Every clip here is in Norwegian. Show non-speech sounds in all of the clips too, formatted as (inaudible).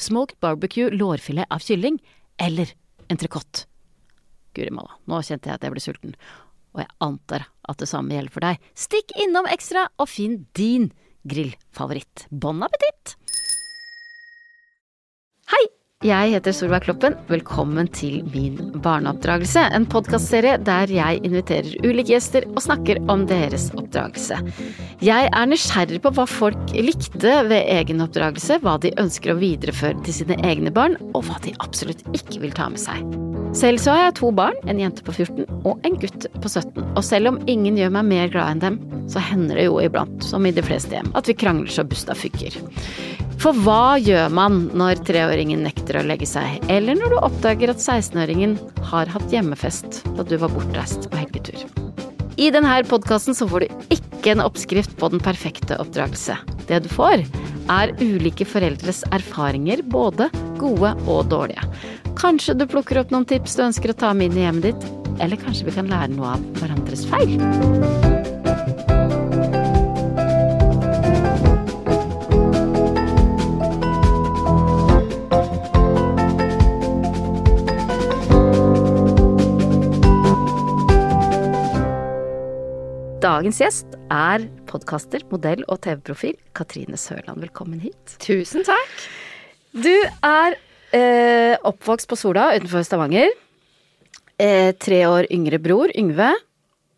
smoked barbecue lårfilet av kylling eller entrecôte. Guri malla, nå kjente jeg at jeg ble sulten, og jeg antar at det samme gjelder for deg. Stikk innom Ekstra og finn din grillfavoritt. Bon appétit! Hei! Jeg heter Solveig Kloppen. Velkommen til Min barneoppdragelse, en podkastserie der jeg inviterer ulike gjester og snakker om deres oppdragelse. Jeg er nysgjerrig på hva folk likte ved egen oppdragelse, hva de ønsker å videreføre til sine egne barn, og hva de absolutt ikke vil ta med seg. Selv så har jeg to barn, en jente på 14 og en gutt på 17. Og selv om ingen gjør meg mer glad enn dem, så hender det jo iblant, som i de fleste hjem, at vi krangler så busta fyker. For hva gjør man når treåringen nekter å legge seg, eller når du oppdager at 16-åringen har hatt hjemmefest da du var bortreist på helgetur? I denne podkasten så får du ikke en oppskrift på den perfekte oppdragelse. Det du får, er ulike foreldres erfaringer, både gode og dårlige. Kanskje du plukker opp noen tips du ønsker å ta med inn i hjemmet ditt, eller kanskje vi kan lære noe av hverandres feil. Dagens gjest er podkaster, modell og TV-profil Katrine Sørland. Velkommen hit. Tusen takk. Du er eh, oppvokst på Sola utenfor Stavanger. Eh, tre år yngre bror, Yngve.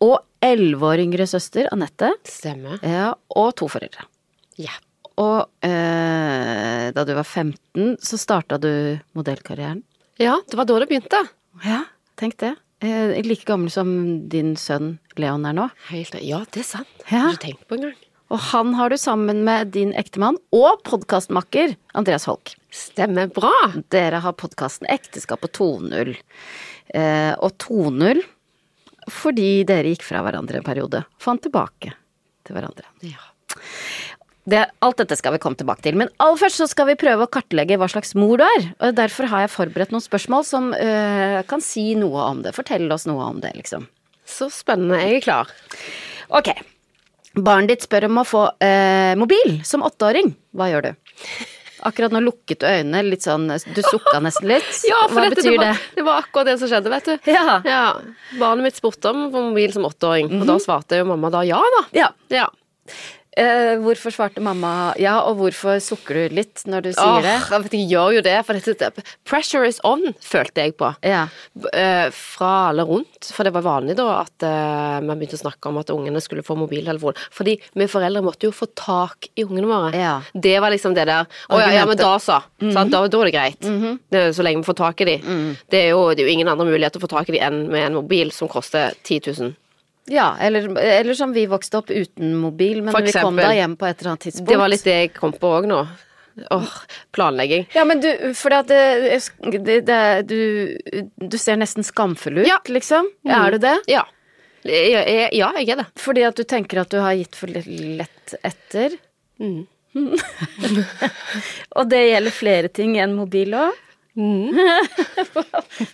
Og elleve år yngre søster, Anette. Stemmer. Ja, og to foreldre. Ja. Og eh, da du var 15, så starta du modellkarrieren. Ja, det var da det begynte. Ja, tenk det. Eh, like gammel som din sønn Leon er nå. Helt, ja, det er sant. Ja. Har ikke tenkt på engang. Og han har du sammen med din ektemann og podkastmakker Andreas Holk. Stemmer bra. Dere har podkasten Ekteskap og 2.0. Eh, og 2.0 fordi dere gikk fra hverandre en periode. Fant tilbake til hverandre. Ja. Det, alt dette skal vi komme tilbake til, men aller først så skal vi prøve å kartlegge hva slags mor du er. Og derfor har jeg forberedt noen spørsmål som øh, kan si noe om det. Fortell oss noe om det, liksom. Så spennende. Jeg er klar. Ok. Barnet ditt spør om å få eh, mobil som åtteåring. Hva gjør du? Akkurat nå lukket du øynene, litt sånn Du sukka nesten litt. (laughs) Ja, for Hva dette, betyr det, det? var, det var akkurat det som skjedde, vet du. Ja. Ja, Barnet mitt spurte om å få mobil som åtteåring, og da svarte jo mamma da ja, da. ja. Ja. Eh, hvorfor svarte mamma ja, og hvorfor sukker du litt når du sier oh, det? jeg gjør jo det, for dette, pressure is on, følte jeg på. Ja. Eh, fra alle rundt, for det var vanlig da at eh, man begynte å snakke om at ungene skulle få mobiltelefon. Fordi vi foreldre måtte jo få tak i ungene våre. Ja. Det var liksom det der Å ja, ja, men da så. sant? Da, da er det greit. det er så lenge vi får tak i de. det, er jo, det er jo ingen andre muligheter å få tak i de enn med en mobil som koster 10 000. Ja, eller, eller som vi vokste opp uten mobil, men eksempel, vi kom da hjem på et eller annet tidspunkt. Det var litt det jeg kom på òg nå. Åh, planlegging. Ja, men du, for det, det, det, du, du ser nesten skamfull ut, Ja. liksom. Mm. Er du det? Ja. Ja, jeg er det. Fordi at du tenker at du har gitt for lett etter? Mm. (laughs) Og det gjelder flere ting enn mobil òg? (laughs)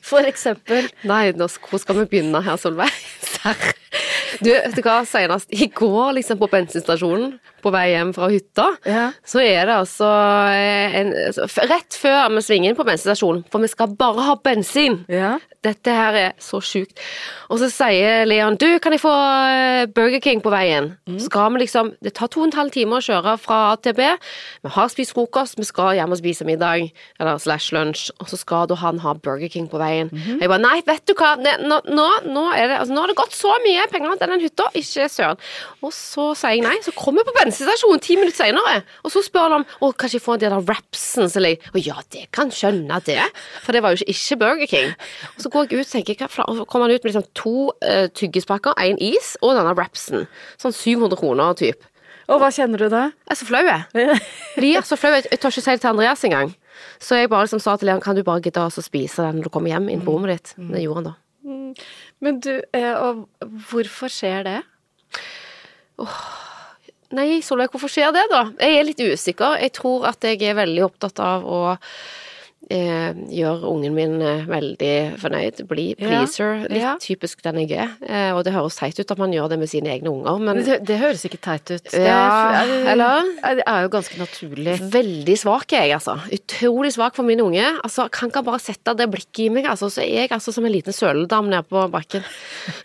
For eksempel Nei, nå, hvor skal vi begynne her, Solveig? Serr. Du, vet du hva, senest i går, liksom, på bensinstasjonen, på vei hjem fra hytta, Ja. så er det altså eh, en, Rett før vi svinger inn på bensinstasjonen, for vi skal bare ha bensin. Ja. Dette her er så sjukt. Og så sier Leon du, kan jeg få eh, Burger King på veien? Mm. skal vi liksom, Det tar to og en halv time å kjøre fra A til B. Vi har spist frokost, vi skal hjem og spise middag, eller slash lunsj, og så skal da han ha Burger King på veien. Jeg bare nei, vet du hva, nå, nå, nå, er det, altså, nå har det gått så mye penger til den hytta, ikke søren. Og så sier jeg nei, så kommer jeg på bensinstasjonen ti minutter senere, og så spør han om å, kanskje jeg får de der wrapsen, så jeg, og ja, det kan skjønne det, for det var jo ikke, ikke Burger King. Og så går jeg ut, tenker hva og så kommer han ut med liksom to uh, tyggispakker, en is og denne wrapsen. Sånn 700 kroner typ. Og hva kjenner du da? Jeg er så flau, jeg. (laughs) Blir så flau. Jeg jeg tør ikke si det til Andreas engang. Så jeg bare liksom sa til Leon, kan du bare gidde å spise den når du kommer hjem inn på rommet ditt? Det gjorde han da. Men du, eh, og hvorfor skjer det? Nei, Solveig, hvorfor skjer det da? Jeg er litt usikker. Jeg tror at jeg er veldig opptatt av å eh, gjøre ungen min eh, veldig fornøyd. Bli Ja, pleaser. Litt ja. typisk den jeg er. Eh, og det høres teit ut at man gjør det med sine egne unger, men Det, det høres ikke teit ut. Det Ja, er, eller? Det er jo ganske naturlig. Veldig svak er jeg, altså. Utrolig svak for min unge. Altså, kan ikke bare sette det blikket i meg, altså, så er jeg altså som en liten søledam nede på bakken.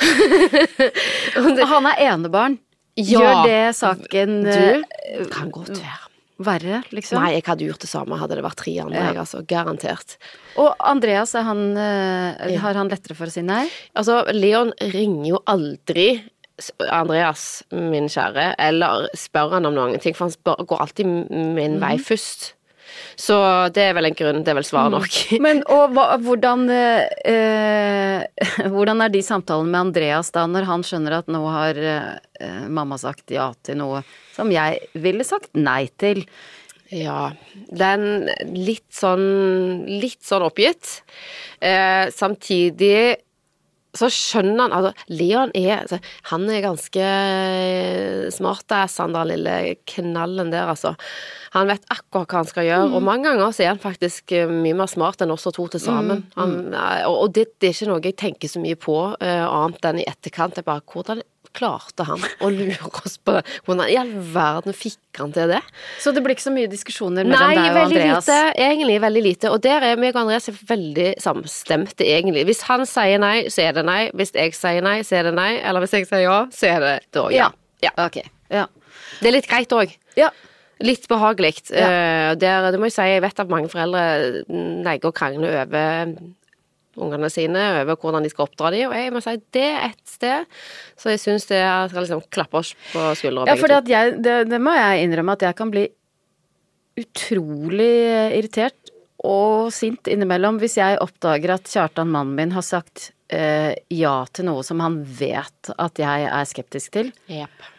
(laughs) (laughs) Og han er enebarn. Ja. Gjør det saken eh, Du, kan godt være. verre, liksom? Nei, jeg hadde gjort det samme hadde det vært tre andre, Ja. jeg, altså. Garantert. Og Andreas, han, ja. har han lettere for å si nei? Altså, Leon ringer jo aldri Andreas, min kjære, eller spør han om noen ting, for han spør, går alltid min vei først. Så det er vel en grunn, det er vel svaret nok. (laughs) Men og hva, hvordan eh, eh, Hvordan er de samtalene med Andreas da, når han skjønner at nå har eh, mamma sagt ja til noe som jeg ville sagt nei til? Ja, den litt sånn Litt sånn oppgitt. Eh, samtidig så skjønner han Altså, Leon er altså, Han er ganske smartass, han der lille knallen der, altså. Han vet akkurat hva han skal gjøre, og mange ganger så er han faktisk eh, mye mer smart enn oss to til sammen. Han, eh, og og det, det er ikke noe jeg tenker så mye på, uh, annet enn i etterkant. Jeg bare Hvordan klarte han å lure oss på det? Hvordan i all verden fikk han til det? Så det blir ikke så mye diskusjoner mellom Nei, deg og Andreas? lite. Egentlig veldig lite. Og der er meg og Andreas er veldig samstemte, egentlig. Hvis han sier nei, så er det nei. Hvis jeg sier nei, så er det nei. Eller hvis jeg sier ja, så er det da ja. ja. Ok. Ja. Det er litt greit òg. ja. Litt behagelig. Ja. Eh, der, det må jeg si, jeg vet at mange foreldre legger og krangler over ungene sine, over hvordan de skal oppdra dem, og jeg må si det er ett sted. Så jeg syns det er- skal liksom klappe oss på skuldra Ja, for jeg, det, det må jeg innrømme at jeg kan bli utrolig irritert og sint innimellom hvis jeg oppdager at Kjartan, mannen min, har sagt eh, ja til noe som han vet at jeg er skeptisk til. Jep.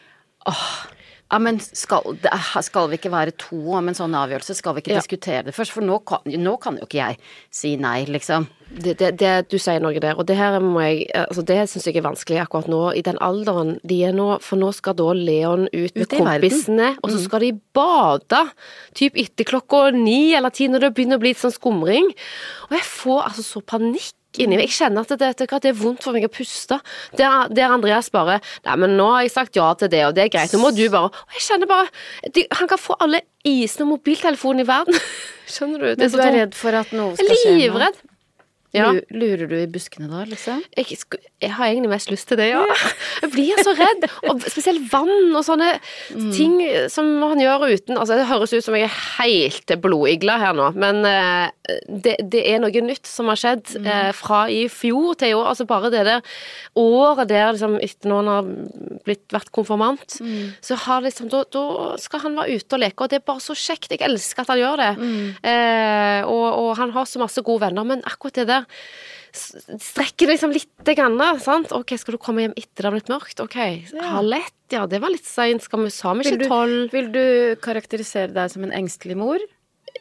Ja, men skal, skal vi ikke være to om en sånn avgjørelse? Skal vi ikke Ja. diskutere det først? For nå kan, nå kan jo ikke jeg si nei, liksom. det, det, det, du sier noe der, og det her må jeg altså Det syns jeg er vanskelig akkurat nå, i den alderen de er nå, for nå skal da Leon ut med verden. kompisene, og så skal de bade, typ etter klokka ni eller ti, når det begynner å bli litt sånn skumring. Og jeg får altså så panikk inni meg. Jeg kjenner at det, det, det er vondt for meg å puste. Der, der Andreas bare Nei, men nå har jeg sagt ja til det, og det er greit. Nå må du bare Og jeg kjenner bare de, Han kan få alle isene og mobiltelefonene i verden. (laughs) Skjønner du? Det Men du er redd for at noe skal skje? livredd. Ja. Lurer du i buskene da, liksom? Jeg, jeg har egentlig mest lyst til det, ja. (laughs) Jeg blir så redd. Og spesielt vann og sånne ting som han gjør uten Altså, det høres ut som jeg er helt blodigla her nå, men uh, det, det er noe nytt som har skjedd uh, fra i fjor til i år. Altså bare det der året der liksom etter noen har blitt, vært konfirmant, så har liksom da, da skal han være ute og leke, og det er bare så kjekt. Jeg elsker at han gjør det. Eh, og, og han har så masse gode venner, men akkurat det der strekker liksom lite grann, sant. Ok, skal du komme hjem etter det har blitt mørkt? Ok, halv ett, ja, det var litt seint. Skal vi, sammen ikke tolv? Vil du karakterisere deg som en engstelig mor?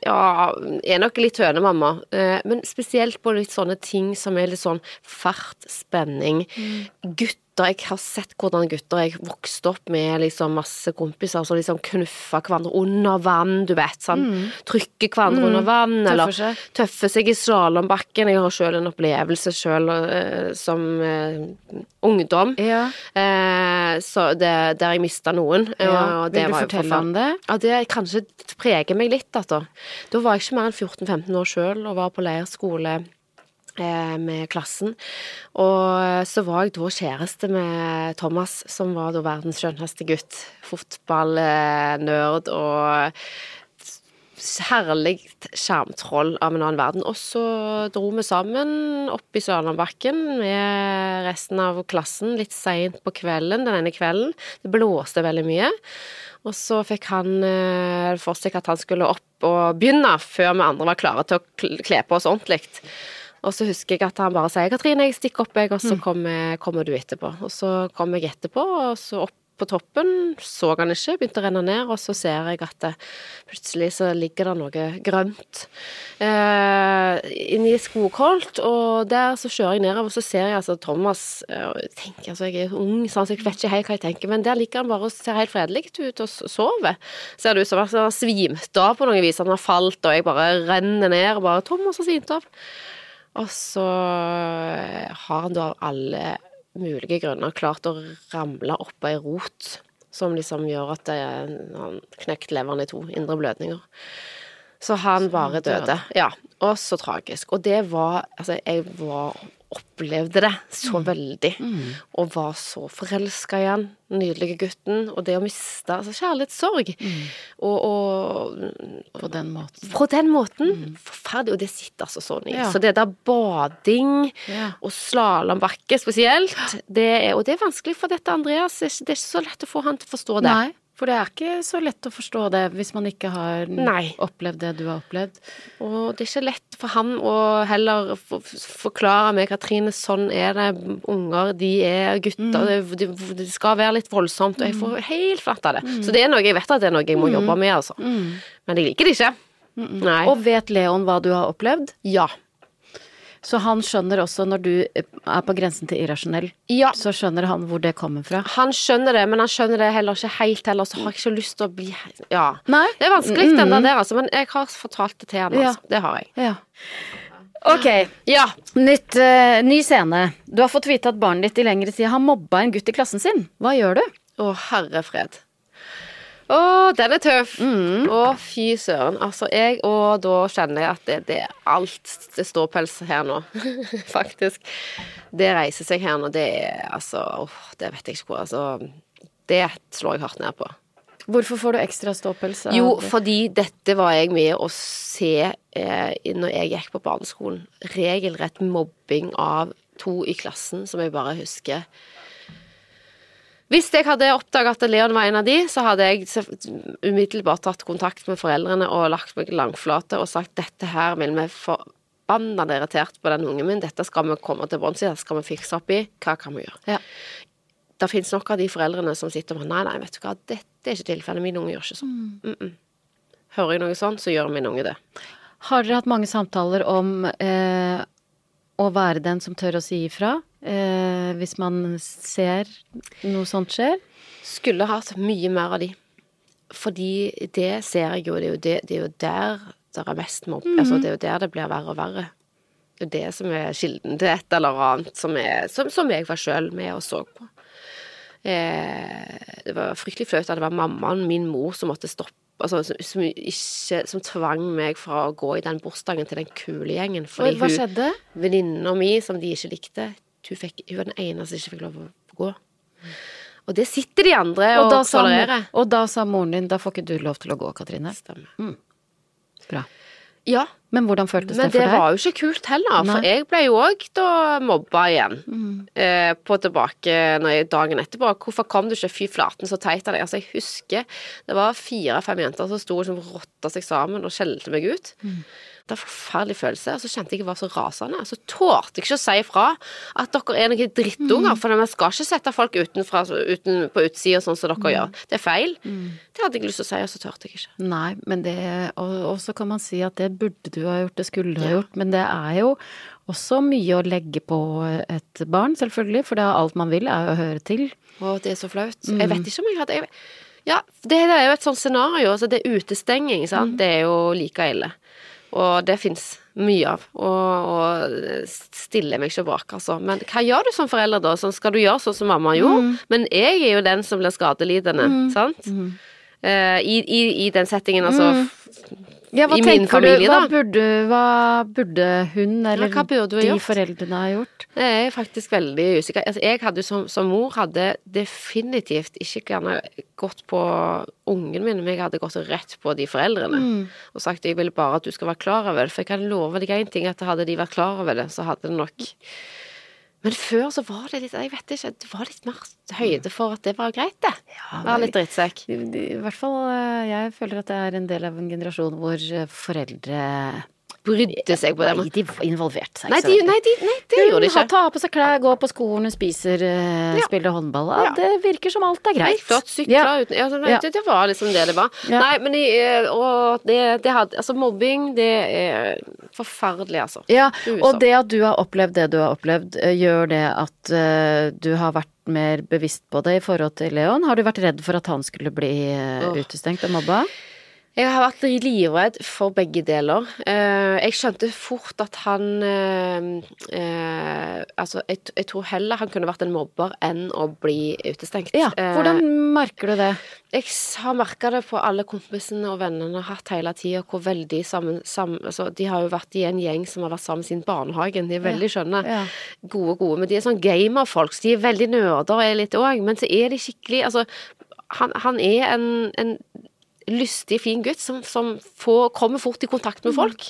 Ja, jeg er nok litt hønemamma. mamma. Men spesielt på litt sånne ting som er litt sånn fart, spenning. Gutter, jeg har sett hvordan gutter jeg vokste opp med liksom masse kompiser som liksom knuffa hverandre under vann, du vet. Sånn. Trykker hverandre under vann, eller Tøffer seg. tøffer seg i slalåmbakken. Jeg har sjøl en opplevelse sjøl som uh, ungdom. Ja. uh, så det, der jeg mista noen. ja. Vil du var fortelle om det? Ja, det kanskje preger meg litt, da. Da var jeg ikke mer enn 14-15 år sjøl og var på leirskole eh, med klassen. Og så var jeg da kjæreste med Thomas, som var da verdens skjønneste gutt. Fotballnerd og herlig skjermtroll av en annen verden. Og så dro vi sammen opp i Sørlandbakken med resten av klassen litt seint på kvelden den ene kvelden. Det blåste veldig mye. Og så fikk han eh, for seg at han skulle opp og begynne før vi andre var klare til å kle på oss ordentlig. Og så husker jeg at han bare sier 'Katrine, jeg stikker opp, jeg, og så kommer, kommer du etterpå'. Og så kom jeg etterpå, og så opp på toppen, så han ikke, begynte å renne ned, og så ser jeg at det, plutselig så ligger det noe grønt eh, inni skogholt, og der så kjører jeg nedover, og så ser jeg altså Thomas eh, jeg tenker altså jeg er ung, så jeg vet ikke helt hva jeg tenker, men der ligger han bare og ser helt fredelig ut og sover. Ser det ut som han har svimt av på noe vis, han har falt, og jeg bare renner ned og bare 'Thomas har svimt av'. Og så eh, har han da av alle mulige grunner klart å ramle oppå ei rot som liksom gjør at det, han knekt leveren i to, indre blødninger. Så han bare døde. Ja. Og så tragisk. Og det var Altså, jeg var opplevde det så veldig, og var så forelska i han, den nydelige gutten, og det å miste Altså kjærlighetssorg. Og, og På den måten. på den måten. Forferdelig. Og det sitter altså sånn i. Ja. Så det der bading Ja. og slalåmbakke spesielt, det er, og det er vanskelig for dette Andreas. Er det er ikke så lett å få han til å forstå det. Nei, for det er ikke så lett å forstå det hvis man ikke har Nei. opplevd det du har opplevd. Og det er ikke lett for han å heller forklare meg, Katrine, sånn er det. Unger, de er gutter. Mm. det, det skal være litt voldsomt. Og jeg får helt flatt av det. Så det er noe jeg vet at det er noe jeg må jobbe med, altså. Men jeg liker det ikke. Nei. Og vet Leon hva du har opplevd? ja. Så han skjønner også når du er på grensen til irrasjonell, Ja. så skjønner han hvor det kommer fra. Han skjønner det, men han skjønner det heller ikke helt heller, så har jeg ikke lyst til å bli Ja. Nei. Det er vanskelig, den der, der, altså, men jeg har fortalt det til han, Ja. altså. Det har jeg. Ja. Ok, Ja. Nytt, uh, ny scene. Du har fått vite at barnet ditt i lengre tid har mobba en gutt i klassen sin. Hva gjør du? Å, herre fred. Å, den er tøff. Å, fy søren. Altså, jeg Og da kjenner jeg at det, det er alt Det står pels her nå, (laughs) faktisk. Det reiser seg her nå, det er altså Åh, det vet jeg ikke hvor Altså, det slår jeg hardt ned på. Hvorfor får du ekstra ståpels? Jo, fordi dette var jeg med å se eh, når jeg gikk på barneskolen. Regelrett mobbing av to i klassen, som jeg bare husker. Hvis jeg hadde oppdaget at Leon var en av de, så hadde jeg umiddelbart tatt kontakt med foreldrene og lagt meg langflate og sagt dette her vil vi forbanna irritert på den ungen min, dette skal vi komme til bunns i, dette skal vi fikse opp i, hva kan vi gjøre? Ja. Det finnes nok av de foreldrene som sitter og nei, nei, vet du hva, dette er ikke tilfellet, min unge gjør ikke sånn. Mm -mm. Hører jeg noe sånn, så gjør min unge det. Har dere hatt mange samtaler om eh, å være den som tør å si ifra? Eh, hvis man ser noe sånt skjer? Skulle hatt mye mer av de. Fordi det ser jeg jo, det er jo, det, det er jo der det er mest mobb. Altså, det er jo der det blir verre og verre. Det er det som er kilden til et eller annet som, er, som, som jeg var sjøl med og så på. Eh, det var fryktelig flaut at det var mammaen, min mor, som måtte stoppe. Altså, som, som, ikke, som tvang meg fra å gå i den bursdagen til den kule gjengen. Fordi Hva hun, skjedde? venninna mi, som de ikke likte, hun, fikk, hun var den eneste som ikke fikk lov å gå. Og det sitter de andre og, Og tolererer. og da sa moren din da får ikke du lov til å gå, Katrine. Stemmer. Bra. Ja, Men hvordan føltes Men det for deg? Det var jo ikke kult heller, for Nei. Mm. jeg ble jo òg da mobba igjen. Eh, på tilbake når jeg, dagen etterpå. Hvorfor kom du ikke? Fy flaten, så teit av deg. Altså, jeg husker det var fire-fem jenter som sto og liksom rotta seg sammen og skjelte meg ut. Mm. Det var en forferdelig følelse. Og så kjente jeg jeg var så rasende. Så tålte jeg ikke å si ifra at dere er noen drittunger, Mm. for vi skal ikke sette folk utenfra, uten, på utsida sånn som Mm. dere gjør. Det er feil. Det hadde jeg lyst til å si, og så turte jeg ikke. Nei, men det Og så kan man si at det burde du ha gjort, det skulle du ha gjort, men det er jo også mye å legge på et barn, selvfølgelig, for det er alt man vil, er å høre til. Å, det er så flaut. Mm. Jeg vet ikke om jeg hadde jeg, Ja, det, det er jo et sånt scenario. Altså det er utestenging, sant. Mm. Det er jo like ille. Og det fins mye av. Og, og stiller meg ikke bak, altså. Men hva gjør du som forelder da? Sånn, skal du gjøre sånn som mamma gjorde? Mm. Men jeg er jo den som blir skadelidende, sant? Eh, i, i, I den settingen, altså. Ja, I min familie, du, hva da. burde, hva burde hun eller ja, burde de gjort? foreldrene ha gjort? Det er jeg faktisk veldig usikker. Altså, jeg hadde som, som mor hadde definitivt ikke gjerne gått på ungen min, men jeg hadde gått rett på de foreldrene. Og sagt jeg vil bare at du skal være klar over det. For jeg kan love deg én ting, at hadde de vært klar over det, så hadde det nok Men før så var det litt Jeg vet ikke, det var litt mer høyde for at det var greit, det. Være litt drittsekk. I hvert fall, eh, jeg føler at det er en del av en generasjon hvor eh, foreldre Brydde seg på det. Nei, de involverte seg Nei, de, nei, de, nei, det gjorde de Hun ikke. tar på seg klær, går på skolen, spiser, uh, Ja. spiller håndball. Ja. Det virker som alt er greit. flott sykla Ja. uten ja, Ja. det, det var liksom det det var. Nei, men i, eh, og det, det hadde Altså, mobbing, det er forferdelig, altså. Ja, og det at du har opplevd det du har opplevd, eh, gjør det at uh, du har vært mer bevisst på det i forhold til Leon? Har du vært redd for at han skulle bli uh, utestengt og mobba? Jeg har vært livredd for begge deler. Eh, jeg skjønte fort at han eh, eh, Altså, jeg, jeg tror heller han kunne vært en mobber enn å bli utestengt. Ja, hvordan merker du det? Jeg har merka det på alle kompisene og vennene har hatt hele tida, hvor veldig sammen, sammen altså, De har jo vært i en gjeng som har vært sammen siden barnehagen. De er veldig skjønne. Ja. Gode, gode. Men de er sånn gamerfolk, så de er veldig nerder er litt òg. Men så er de skikkelig Altså, han, han er en, en lystig, fin gutt som, som får, kommer fort i kontakt med folk.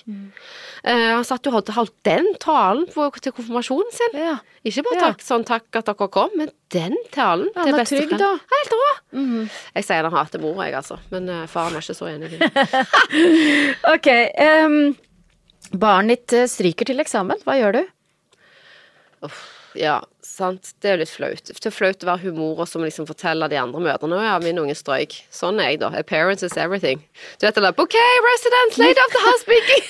Eh, han satt jo og holdt, den talen på, til konfirmasjonen sin. Ja. Ikke bare Ja. takk, sånn takk at dere kom, men den talen Ja, til da. Helt rå! Mhm. Jeg sier han hater mor, jeg, altså. Men uh, faren er ikke så enig i det. (laughs) Ok, Um, barnet ditt eh, stryker til eksamen, hva gjør du? Uff, ja, sant. Det er jo litt flaut. Det er flaut å være humor og som liksom fortelle de andre mødrene ja, min unge strøyk. Sånn er jeg, da. Appearance is everything. Du vet den der OK, resident, lady of the house speaking.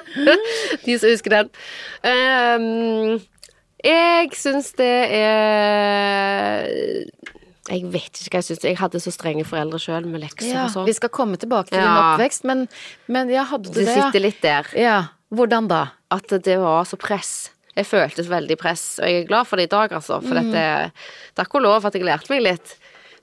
(laughs) de som husker den. Um, jeg syns det er Jeg vet ikke hva jeg syns. Jeg hadde så strenge foreldre sjøl med lekser Ja, og sånn. vi skal komme tilbake til din oppvekst, men, men ja, hadde du Det det? ja? sitter litt der. Ja, hvordan da? at det var så press. Jeg føltes veldig press, og jeg er glad for det i dag, altså. For dette Takk og lov at jeg lærte meg litt.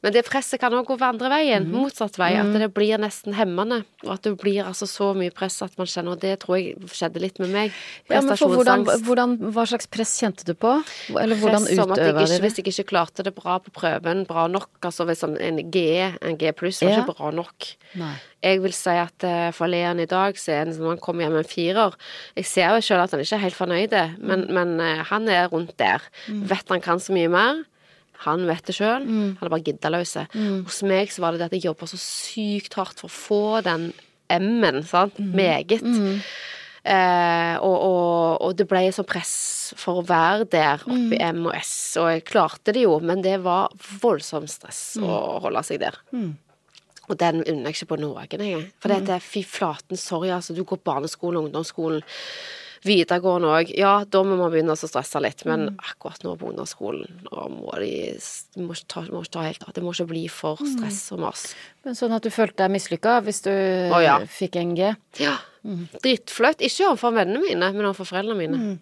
Men det presset kan òg gå andre veien, motsatt vei. At det blir nesten hemmende. Og at det blir altså så mye press at man kjenner Og det tror jeg skjedde litt med meg. Ja, men for hvordan, Prestasjonsangst. hvordan, hva slags press kjente du på? Eller hvordan utøva ikke, dere? Hvis jeg ikke klarte det bra på prøven, bra nok, altså hvis en- en G, en G pluss, var Ja. ikke bra nok. Nei. Jeg vil si at eh, for Leon i dag, så er det når han kommer hjem med en firer Jeg ser jo selv at han ikke er helt fornøyd, men, men eh, han er rundt der. Vet han kan så mye mer. Han vet det sjøl. Han er bare giddaløs. Hos meg så var det det at jeg jobba så sykt hardt for å få den M-en, sant. Meget. Eh, og, og, og det ble sånn press for å være der oppe i M og S, og jeg klarte det jo, men det var voldsomt stress å holde seg der. Og den unner jeg ikke på noen, jeg. For det er fy flaten, sorry, altså. Du går barneskolen, ungdomsskolen, videregående òg. Ja, da må man begynne å stresse litt, men akkurat nå på ungdomsskolen må de må ikke ta, må ikke ta helt av. Det må ikke bli for stress og mas. Men sånn at du følte deg mislykka hvis du ja. fikk en G? Ja. Drittflaut. Ikke overfor vennene mine, men overfor foreldrene mine.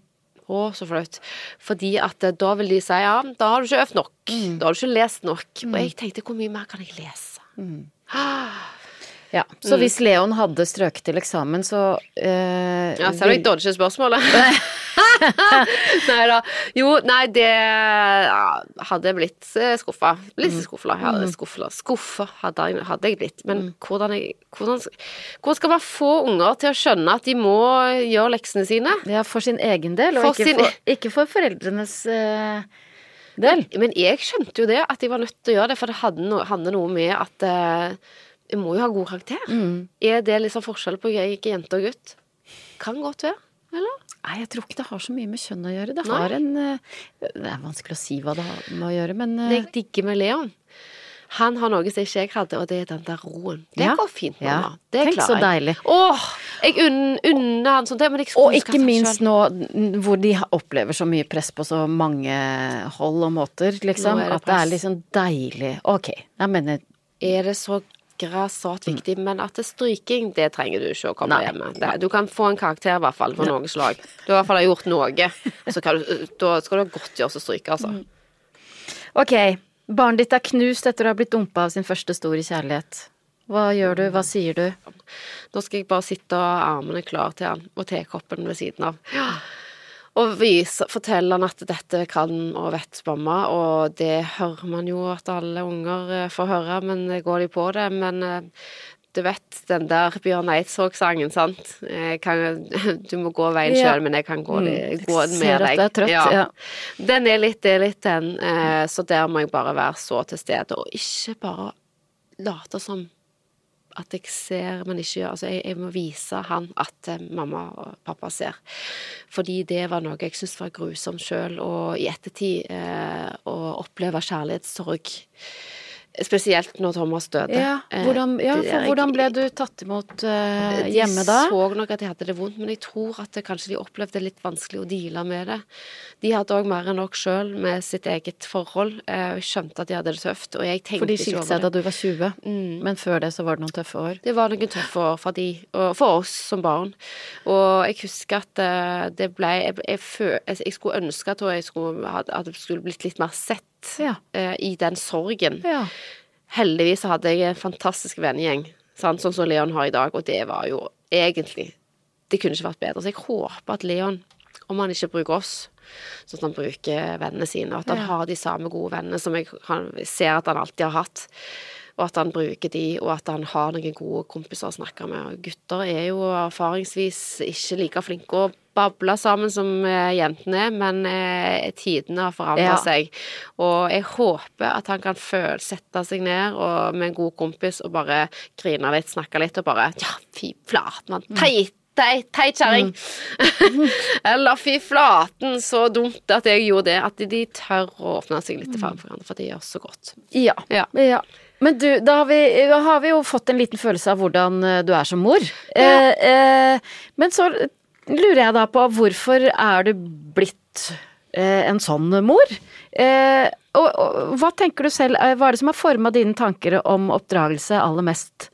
Å, så flaut. Fordi at eh, da vil de si ja, da har du ikke øvd nok. Da har du ikke lest nok. Og jeg tenkte hvor mye mer kan jeg lese? Ja. Så hvis Leon hadde strøket til eksamen, så uh, Ja, Ser du jeg dodger spørsmålet? (laughs) nei da. Jo, nei, det ja, hadde jeg blitt eh, skuffa. Litt Mm. skuffa. Ja, skuffa. skuffa hadde, hadde jeg blitt. Men hvordan, jeg, hvordan, hvordan skal man få unger til å skjønne at de må gjøre leksene sine? Ja, for sin egen del, og For ikke, sin- for, ikke for foreldrenes uh... del. Men jeg skjønte jo det, at jeg var nødt til å gjøre det, for det hadde noe, hadde noe med at eh, jeg må jo ha god karakter. Mm. Er det liksom forskjell på jeg, ikke jente og gutt? Kan godt være. Eller? Nei, jeg tror ikke det har så mye med kjønn å gjøre. Det har en eh, Det er vanskelig å si hva det har med å gjøre, men eh, Det jeg digger med Leon, han har noe som ikke jeg hadde, og det er den der roen. Det Ja. går fint, Ja. mamma. Det Tenk så klarer jeg. deilig. Åh, jeg unn- unner han sånt, men jeg Og ikke minst nå hvor de opplever så mye press på så mange hold og måter, liksom. Nå er det at det er liksom deilig. Ok, jeg mener er det så grassat viktig, men at det er stryking, det trenger du ikke å komme Nei. hjem med. Du kan få en karakter, i hvert fall, for noe slag. Du i hvert fall har gjort noe. Så kan du, da skal du ha godt gjøre å stryke, altså. Ok, barnet ditt er knust etter å ha blitt dumpa av sin første store kjærlighet. Hva gjør du, hva sier du? Nå skal jeg bare sitte og armene klar til han, og tekoppen ved siden av. Og vise, fortelle han at dette kan og vet mamma, og det hører man jo at alle unger eh, får høre, men går de på det? Men eh, du vet den der Bjørn Eidsvåg-sangen, sant? Kan, (laughs) du må gå veien Ja. men jeg kan gå, Mm, jeg gå den ser med at det er trøtt, ja. Den er litt, det er litt den, eh, så der må jeg bare være så til stede, og ikke bare late som at jeg ser, men ikke gjør Altså, jeg, jeg må vise han at eh, mamma og pappa ser. Fordi det var noe jeg syntes var grusomt sjøl, og i ettertid eh, å oppleve kjærlighetssorg. Spesielt når Thomas døde. Ja, Eh, hvordan, ja, for hvordan ble du tatt imot uh, hjemme da? så nok at jeg hadde det vondt, men jeg tror at det, kanskje de opplevde det litt vanskelig å deale med det. De hadde òg mer enn nok sjøl med sitt eget forhold, jeg skjønte at de hadde det tøft. Og jeg tenkte For de ikke skilte over seg det. da du var 20, Mm. men før det så var det noen tøffe år. Det var noen tøffe år for de, og for oss som barn. Og jeg husker at det ble Jeg, jeg, jeg, skulle ønske at jeg skulle, at det skulle blitt litt mer sett Ja. eh, i den sorgen. Ja. Heldigvis hadde jeg en fantastisk vennegjeng, sånn som Leon har i dag, og det var jo egentlig Det kunne ikke vært bedre. Så jeg håper at Leon, om han ikke bruker oss, sånn at han bruker vennene sine, og at han Ja. har de samme gode vennene som jeg han, ser at han alltid har hatt. Og at han bruker de, og at han har noen gode kompiser å snakke med. Og gutter er jo erfaringsvis ikke like flinke å bable sammen som eh, jentene er, men eh, tidene har forandra Ja. seg. Og jeg håper at han kan føle, sette seg ned og, med en god kompis og bare grine litt, snakke litt, og bare Ja, fy flaten, mann. Teit! Teit, teit kjerring! (laughs) Eller fy flaten, så dumt at jeg gjorde det. At de tør å åpne seg litt for hverandre, for det gjør så godt. Ja. Ja. ja. Men du, da har, vi, da har vi jo fått en liten følelse av hvordan eh, du er som mor. Eh, eh, men så lurer jeg da på hvorfor er du blitt eh, en sånn mor? Eh, og, og hva tenker du selv, eh, hva er det som har forma dine tanker om oppdragelse aller mest?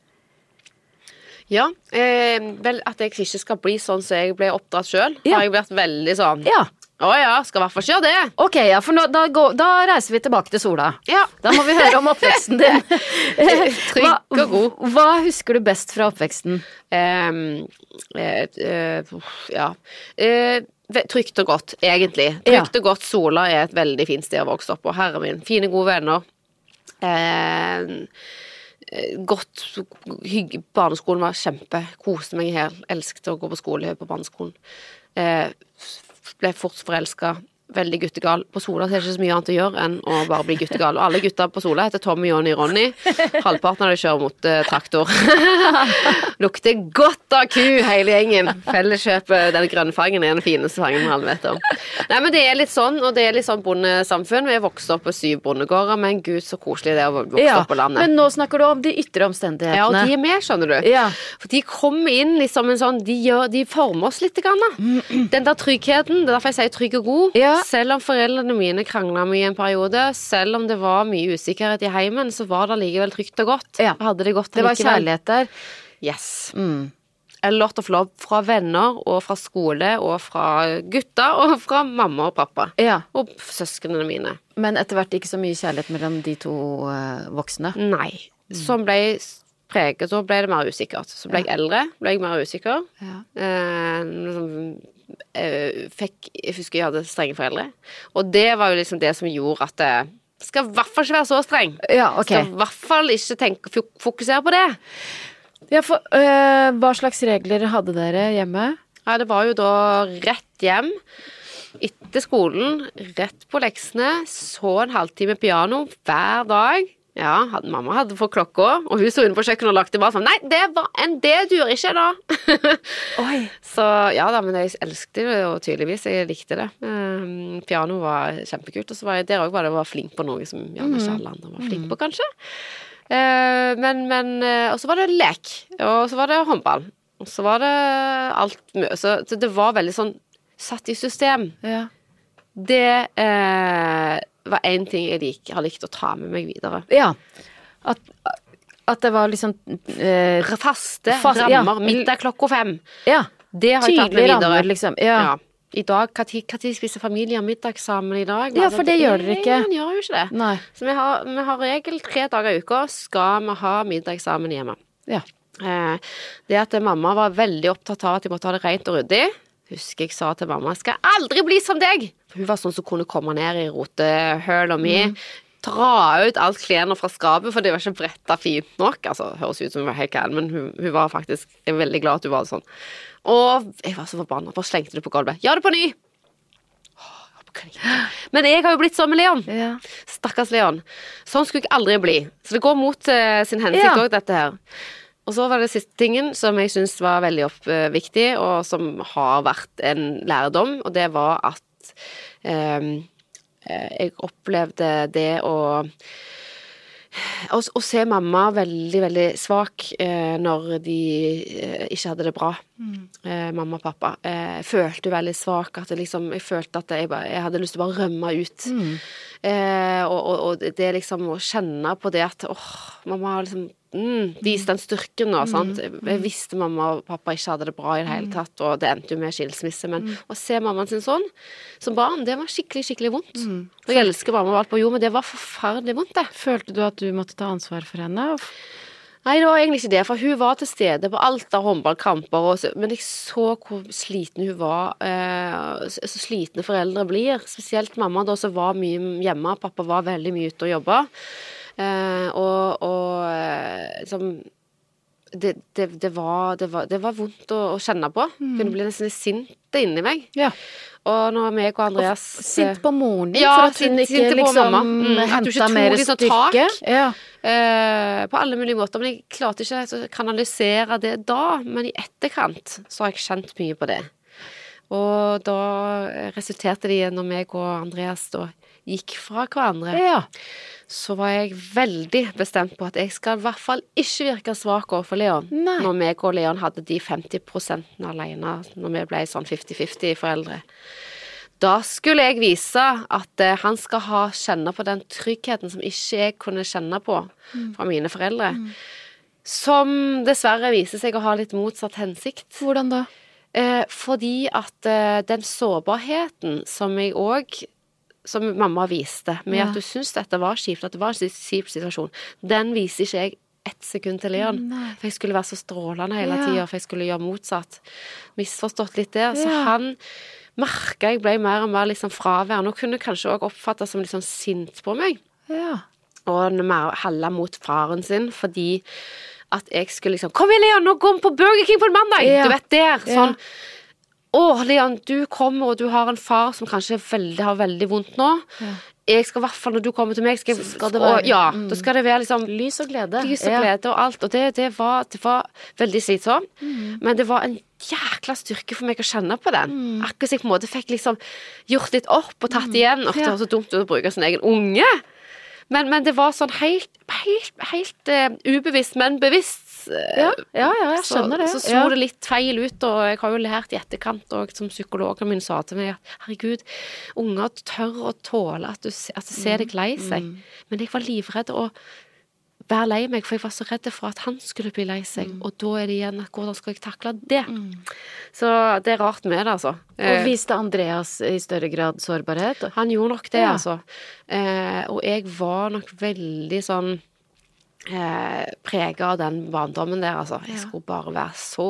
Ja, eh, vel at jeg ikke skal bli sånn som jeg ble oppdratt sjøl, Ja. har jeg vært veldig sånn Ja, Å ja, skal i hvert fall ikke gjøre det. ok, ja, for nå, da, går, da reiser vi tilbake til Sola. Ja. Da må vi høre om oppveksten din. (laughs) Trygg og god. Hva, hva husker du best fra oppveksten? Um, uh, uh, ja. uh, trygt og godt, egentlig. Ja. Og godt. Sola er et veldig fint sted å vokse opp på. Herre min. Fine, gode venner. Eh, godt hygge. Barneskolen var kjempe. Koste meg her. Elsket å gå på skole på barneskolen. Eh, ble fort forelska. Veldig guttegal. På Sola så er det ikke så mye annet å gjøre enn å bare bli guttegal. Og alle gutta på Sola heter Tommy, Johnny, Ronny. Halvparten av de kjører mot eh, traktor. (laughs) Lukter godt av ku, hele gjengen. Felleskjøpet, den grønne fangen er den fineste fangen vi alle vet om. Nei, men det er litt sånn, og det er litt sånn bondesamfunn. Vi er vokst opp på syv bondegårder, men gud så koselig det er å vokse Ja, opp på landet. men nå snakker du om de ytre Ja, og de er med, skjønner du. Ja. For de kommer inn liksom en sånn De, gjør, de former oss litt. Grann, da. Den der tryggheten. Det er derfor jeg sier trygg og god. Ja. Selv om foreldrene mine krangla mye en periode, selv om det var mye usikkerhet i heimen, så var det likevel trygt og godt. Ja. Hadde det godt Det var kjærlighet der. Yes. Mm. A lot of love fra venner og fra skole og fra gutter og fra mamma og pappa. Ja, Og søsknene mine. men etter hvert ikke så mye kjærlighet mellom de to eh, voksne. Nei. Som ble preget, så ble det mer usikkert. Så ble jeg eldre, ble jeg mer usikker. Ja. Eh, liksom, fikk Jeg husker jeg hadde strenge foreldre. Og det var jo liksom det som gjorde at det skal i hvert fall ikke være så streng. Ja, okay. Skal i hvert fall ikke tenke, fokusere på det. Ja, for, øh, hva slags regler hadde dere hjemme? Ja, det var jo da rett hjem etter skolen, rett på leksene, så en halvtime piano hver dag. Ja, hadde, mamma hadde fått klokka, og hun sto inne på kjøkkenet og lagde mat sånn Nei, det var en D-dur, ikke da. (laughs) Så ja da, men jeg elsket det jo tydeligvis. Jeg likte det. Um, piano var kjempekult. Og så var jeg der òg var det var flink på noe som gjerne ikke alle andre var flink på, kanskje. Uh, men, men uh, Og så var det lek. Og så var det håndball. Og så var det alt. Så, så det var veldig sånn satt i system. Ja. Det eh, var én ting jeg lik, har likt å ta med meg videre. ja. At, at det var liksom eh, Faste Fast- ja. rammer. Middag klokka fem. Ja. Det har jeg tatt med videre. rammer, liksom. Ja. Ja. I dag, Når spiser familier middag sammen i dag? Ja, for det gjør dere ikke. Man gjør jo ikke det. Nei. Så vi har, vi har regel tre dager i uka skal vi ha middag sammen hjemme. Ja. Eh, det at mamma var veldig opptatt av at de måtte ha det rent og ryddig, husker jeg sa til mamma jeg skal aldri bli som deg. For hun var sånn som kunne komme ned i rotehøla mi. Mm. Dra ut alt klærne fra skapet, for det var ikke bretta fint nok. Altså, Høres ut som hun var helt gæren, men hun, hun var faktisk Jeg er veldig glad at hun var sånn. Og jeg var så forbanna, bare slengte det på gulvet. Gjør det på ny! Men jeg har jo blitt sånn med Leon. Ja. Stakkars Leon. Sånn skulle jeg aldri bli. Så det går mot uh, sin hensikt Ja. dette her. Og så var det siste tingen som jeg syns var veldig opp, eh, viktig, og som har vært en lærdom, og det var at eh, eh, jeg opplevde det å å, å se mamma veldig, veldig svak eh, når de eh, ikke hadde det bra. Eh, mamma og pappa. Eh, jeg følte veldig svak. At det liksom, jeg følte at jeg, bare, jeg hadde lyst til å bare rømme ut. Eh, og, og, og det liksom å kjenne på det at åh, mamma har liksom mm, Vis den styrken nå. Sant? Jeg, jeg visste mamma og pappa ikke hadde det bra i det hele tatt, og det endte jo med skilsmisse. Men å se mammaen sin sånn som barn, det var skikkelig, skikkelig vondt. Og jeg elsker mamma og alt på jord, men det var forferdelig vondt, det. Følte du at du måtte ta ansvar for henne? Nei, det var egentlig ikke det, for hun var til stede på alt av håndballkamper, men jeg så hvor sliten hun var. Eh, så, så slitne foreldre blir. Spesielt mamma, da, som var mye hjemme. Pappa var veldig mye ute og jobba. Eh, og og eh, liksom det, det, det, var, det, var, det var vondt å, å kjenne på. Kunne bli nesten litt sint inni meg. Ja. Og når meg og Andreas Sint på moren din Ja, for at hun ikke sint på liksom. Mm, ikke henta mer liksom styrke? Ja. Eh, på alle mulige måter, men jeg klarte ikke å kanalisere det da. Men i etterkant så har jeg kjent mye på det. Og da resulterte det i, når meg og Andreas da gikk fra hverandre, ja. så var jeg veldig bestemt på at jeg skal i hvert fall ikke virke svak overfor Leon. Nei. Når meg og Leon hadde de 50% alene, når vi ble sånn 50-50 foreldre. Da skulle jeg vise at eh, han skal ha kjenne på den tryggheten som ikke jeg kunne kjenne på fra mine foreldre. Som dessverre viser seg å ha litt motsatt hensikt. Hvordan da? Eh, fordi at eh, den sårbarheten som jeg òg Som mamma viste, med Ja. at du syns dette var kjipt, at det var en kjip situasjon, den viser ikke jeg ett sekund til Leon. Nei. For jeg skulle være så strålende hele Ja. tida, for jeg skulle gjøre motsatt. Misforstått litt der. Så Ja. han merka jeg ble mer og mer liksom fraværende, og kunne kanskje òg oppfattes som litt sånn sint på meg Ja. og mer halla mot faren sin fordi at jeg skulle liksom Kom igjen, Leon, nå går vi på Burger King på en mandag! Ja. Du vet der. Ja. Å, Leon, du kommer, og du har en far som kanskje veldig, har veldig vondt nå. Ja. Jeg skal i hvert fall, når du kommer til meg, skal, skal det og, Ja, mm. da skal det være liksom Lys og glede. lys og Ja. glede og alt. Og det, det, var, det var veldig slitsomt. Mm. Men det var en jækla styrke for meg å kjenne på den. Mm. Akkurat som jeg på en måte fikk liksom gjort litt opp og tatt igjen. Og det var så dumt å bruke sin egen unge. Men, men det var sånn helt, helt, helt uh, ubevisst, men bevisst. Eh, Ja, ja, ja, jeg skjønner det. så så ja. det litt feil ut, og jeg har jo lært i etterkant, og som psykologen min sa til meg, at herregud, unger tør å tåle at du, at du ser deg lei seg. Mm. Men jeg var livredd å være lei meg, for jeg var så redd for at han skulle bli lei seg, Mm. og da er det igjen at hvordan skal jeg takle det? Så det er rart med det, altså. Og Eh, viste Andreas i større grad sårbarhet? han gjorde nok det, Ja. altså. Eh, og jeg var nok veldig sånn eh, prega av den barndommen der, altså. Jeg skulle bare være så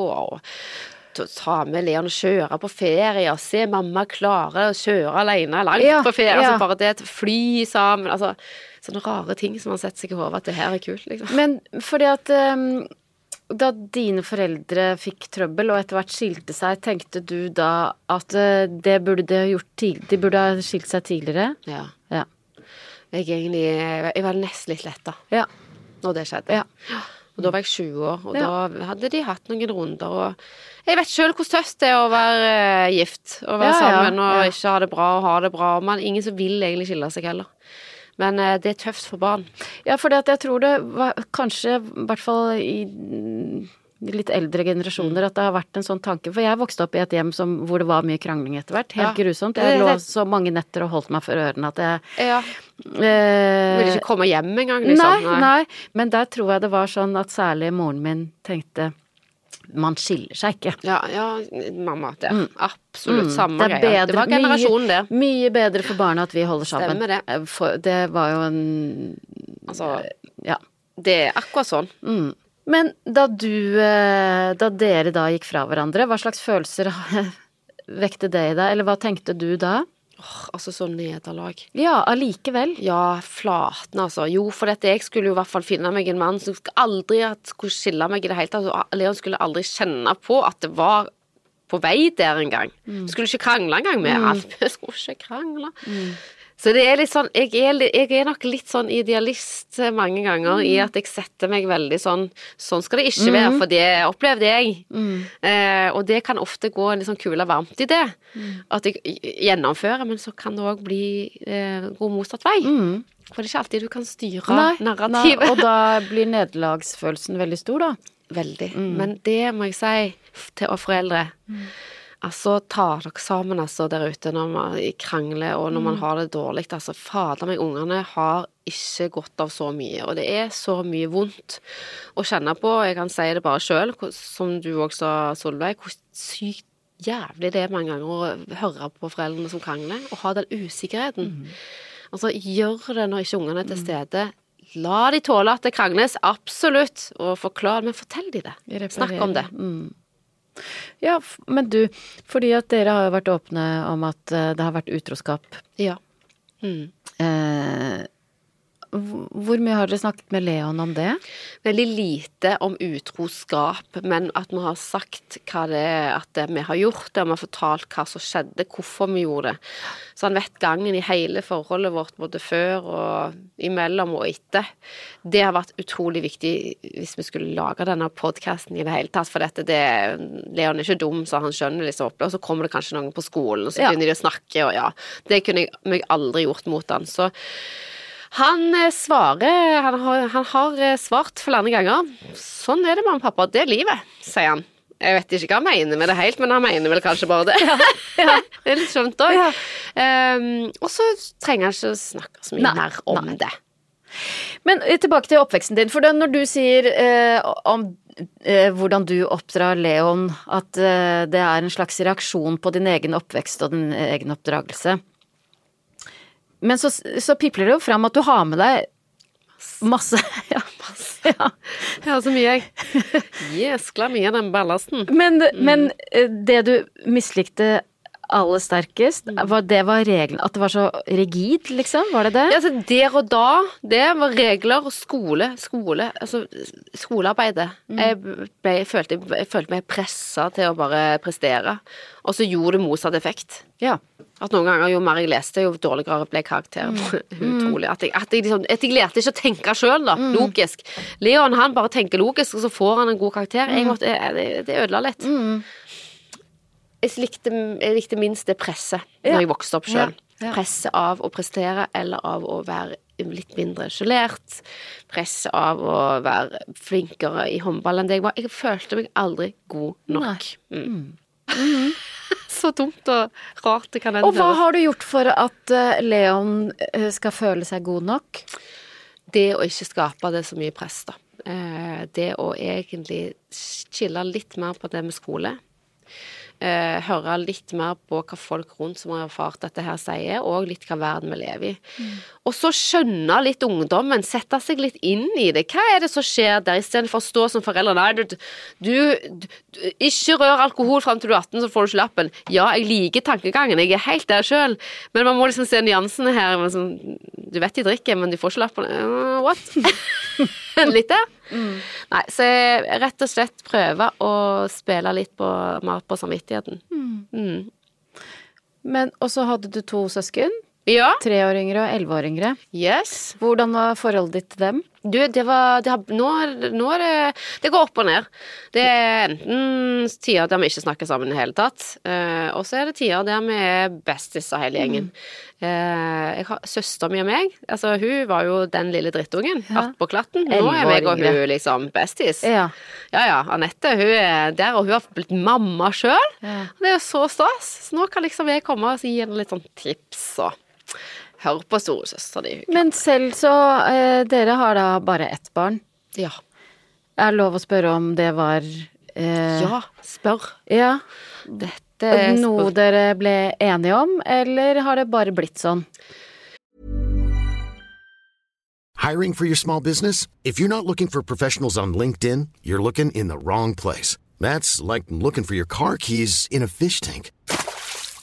Ta med Leon og kjøre på ferie og se mamma klare å kjøre alene langt Ja, på ferie. ja. Altså bare det å fly sammen. Altså sånne rare ting som man setter seg i hodet at det her er kult, liksom. Men fordi at um, da dine foreldre fikk trøbbel og etter hvert skilte seg, tenkte du da at eh, det burde de ha gjort tidlig, de burde ha skilt seg tidligere? Ja. Ja. Jeg egentlig Jeg var nesten litt letta Ja. Når det skjedde. Ja. Og da var jeg 20 år, og Ja. da hadde de hatt noen runder, og jeg vet sjøl hvor tøft det er å være uh, gift, å være Ja, ja, sammen og ja. ikke ha det bra og ha det bra. Man, ingen som vil egentlig skille seg heller. Men uh, det er tøft for barn. Ja, for jeg tror det var kanskje, i hvert fall i litt eldre generasjoner, at det har vært en sånn tanke. For jeg vokste opp i et hjem som, hvor det var mye krangling etter hvert. Helt Ja. grusomt. Jeg lå så mange netter og holdt meg for ørene at jeg Ja. eh, Vil ikke komme hjem engang, liksom. Nei, nei, men der tror jeg det var sånn at særlig moren min tenkte man skiller seg ikke. Ja, ja, mamma. Det er absolutt Mm, samme det greia. Det var generasjonen, det. Mye bedre for barna at vi holder sammen. Stemmer det. Eh, For det var jo en Altså, Ja. det er akkurat sånn. Mm. Men da du eh, Da dere da gikk fra hverandre, hva slags følelser (laughs) vekte det i deg, eller hva tenkte du da? Åh, altså, så nederlag. Ja, allikevel. Ja, flaten, altså. Jo, for dette, jeg skulle jo i hvert fall finne meg en mann som aldri skulle skille meg i det hele tatt. Altså, Leon skulle aldri kjenne på at det var på vei der engang. Mm. skulle ikke krangle engang med alt. (laughs) Vi skulle ikke krangle. Så det er litt sånn jeg er, jeg er nok litt sånn idealist mange ganger i at jeg setter meg veldig sånn Sånn skal det ikke være, for det opplevde jeg. Eh, og det kan ofte gå en litt sånn kule varmt i det. At jeg gjennomfører, men så kan det òg bli eh, gå motsatt vei. Mm. For det er ikke alltid du kan styre Nei, narrativet. nei, og da blir nederlagsfølelsen veldig stor, da. Veldig. Men det må jeg si til å foreldre. Altså, ta dere sammen altså, der ute når man krangler og når man har det dårlig. Altså, fader meg, ungene har ikke godt av så mye, og det er så mye vondt å kjenne på. Jeg kan si det bare sjøl, som du også sa, Solveig, hvor sykt jævlig det er mange ganger å høre på foreldrene som krangler, og ha den usikkerheten. Altså, gjør det når ikke ungene er til stede. La de tåle at det krangles, absolutt, og forklar, men fortell de det. Snakk om det. Mm. Ja, men du, fordi at dere har jo vært åpne om at eh, det har vært utroskap. Ja. Mm. Eh, hvor mye har dere snakket med Leon om det? Veldig lite om utroskap, men at vi har sagt hva det er at vi har gjort det, og vi har fortalt hva som skjedde, hvorfor vi gjorde det. Så han vet gangen i hele forholdet vårt, både før og imellom og etter. Det har vært utrolig viktig hvis vi skulle lage denne podkasten i det hele tatt, for dette det Leon er ikke dum, så han skjønner liksom opp, og så kommer det kanskje noen på skolen, og så Ja. begynner de å snakke, og ja. Det kunne jeg aldri gjort mot han. Så han eh, svarer han har, han har eh, svart flere ganger. Sånn er det, mamma og pappa. Det er livet, sier han. Jeg vet ikke hva han mener med det helt, men han mener vel kanskje bare det. (laughs) det er litt skjønt òg. Ja. og så trenger han ikke å snakke så mye Nei, mer om nei. det. Men eh, tilbake til oppveksten din. For når du sier eh, om eh, hvordan du oppdrar Leon, at eh, det er en slags reaksjon på din egen oppvekst og din egen oppdragelse. Men så, så pipler det jo fram at du har med deg masse (laughs) Ja. ja. Jeg har så mye, jeg. (laughs) Jeskla mye av den ballasten. Men, men eh, det du mislikte aller sterkest, var, det var regelen At det var så rigid, liksom? Var det det? Ja, altså Der og da, det var regler og skole. Skole, altså skolearbeidet. Jeg, ble, jeg, følte, jeg følte meg pressa til å bare prestere, og så gjorde det motsatt effekt. Ja. At noen ganger jo mer jeg leste, jo dårligere ble karakteren. (laughs) Utrolig. At jeg, at, jeg liksom, at jeg lærte ikke å tenke sjøl, da. Logisk. Leon han bare tenker logisk, og så får han en god karakter. Jeg måtte, det, det ødela litt. Jeg, likte, jeg likte minst det presset Ja. når jeg vokste opp sjøl. Ja. Presset av å prestere eller av å være litt mindre skolert. Presset av å være flinkere i håndball enn det jeg var. Jeg følte meg aldri god nok. Mm. (laughs) Så dumt og rart det kan Og hva har du gjort for at eh, Leon eh, skal føle seg god nok? Det å ikke skape det så mye press, da. Eh, Det å egentlig chille litt mer på det med skole. Eh, høre litt mer på hva folk rundt som har erfart dette her sier, og litt hva verden vi lever i. Og så skjønne litt ungdommen, sette seg litt inn i det. Hva er det som skjer der, istedenfor å stå som foreldre Nei, du, du, du ikke rør alkohol fram til du er 18, så får du ikke lappen. Ja, jeg liker tankegangen, jeg er helt der sjøl, men man må liksom se nyansene her. Sånn, du vet de drikker, men de får ikke lappen. Uh, what? (laughs) litt der. Mm. Nei, så jeg rett og slett prøver å spille litt på, på samvittigheten. Mm. Mm. Men også hadde du to søsken. Ja. Tre år yngre og elleve år yngre. Yes. Hvordan var forholdet ditt til dem? Du, det var det har, nå, nå, er det Det går opp og ned. Det er enten tider der vi ikke snakker sammen i det hele tatt, uh, og så er det tider der vi er bestis av hele gjengen. Mm. Har Søstera mi og meg, altså hun var jo den lille drittungen ja. på klatten. Nå er meg og hun liksom bestis. Ja. ja ja, Anette hun er der, og hun har blitt mamma sjøl. Ja. Det er jo så stas. Så nå kan liksom jeg komme og gi henne litt sånn tips og Hør på storesøstera di. Men selv så eh, Dere har da bare ett barn. Ja. Er det lov å spørre om det var eh, Ja, spør. Ja. Dette er Noe dere ble enige om, eller har det bare blitt sånn? Hiring for your small business? If you're not looking for professionals on LinkedIn, you're looking in the wrong place. That's like looking for your car keys in a fish tank.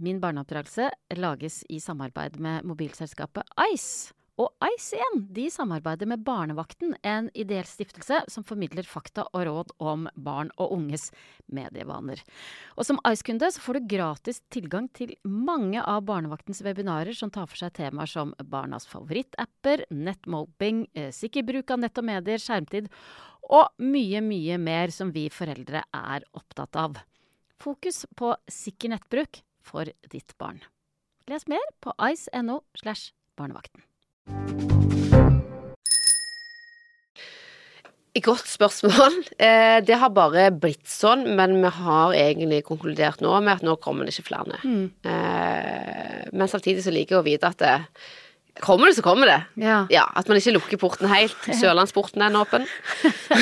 Min barneoppdragelse lages i samarbeid med mobilselskapet Ice. Og Ice igjen, de samarbeider med Barnevakten, en ideell stiftelse som formidler fakta og råd om barn og unges medievaner. Og som Ice-kunde så får du gratis tilgang til mange av Barnevaktens webinarer som tar for seg temaer som barnas favorittapper, nettmoping, eh, sikker bruk av nett og medier, skjermtid og mye, mye mer som vi foreldre er opptatt av. Fokus på sikker nettbruk for ditt barn. Les mer på ice.no slash barnevakten. Godt spørsmål. Eh, det har bare blitt sånn, men vi har egentlig konkludert nå med at nå kommer det ikke flere. Mm. Eh, men samtidig så liker jeg å vite at det, Kommer det, så kommer det. Ja. ja at man ikke lukker porten helt. (laughs) Sørlandsporten er åpen.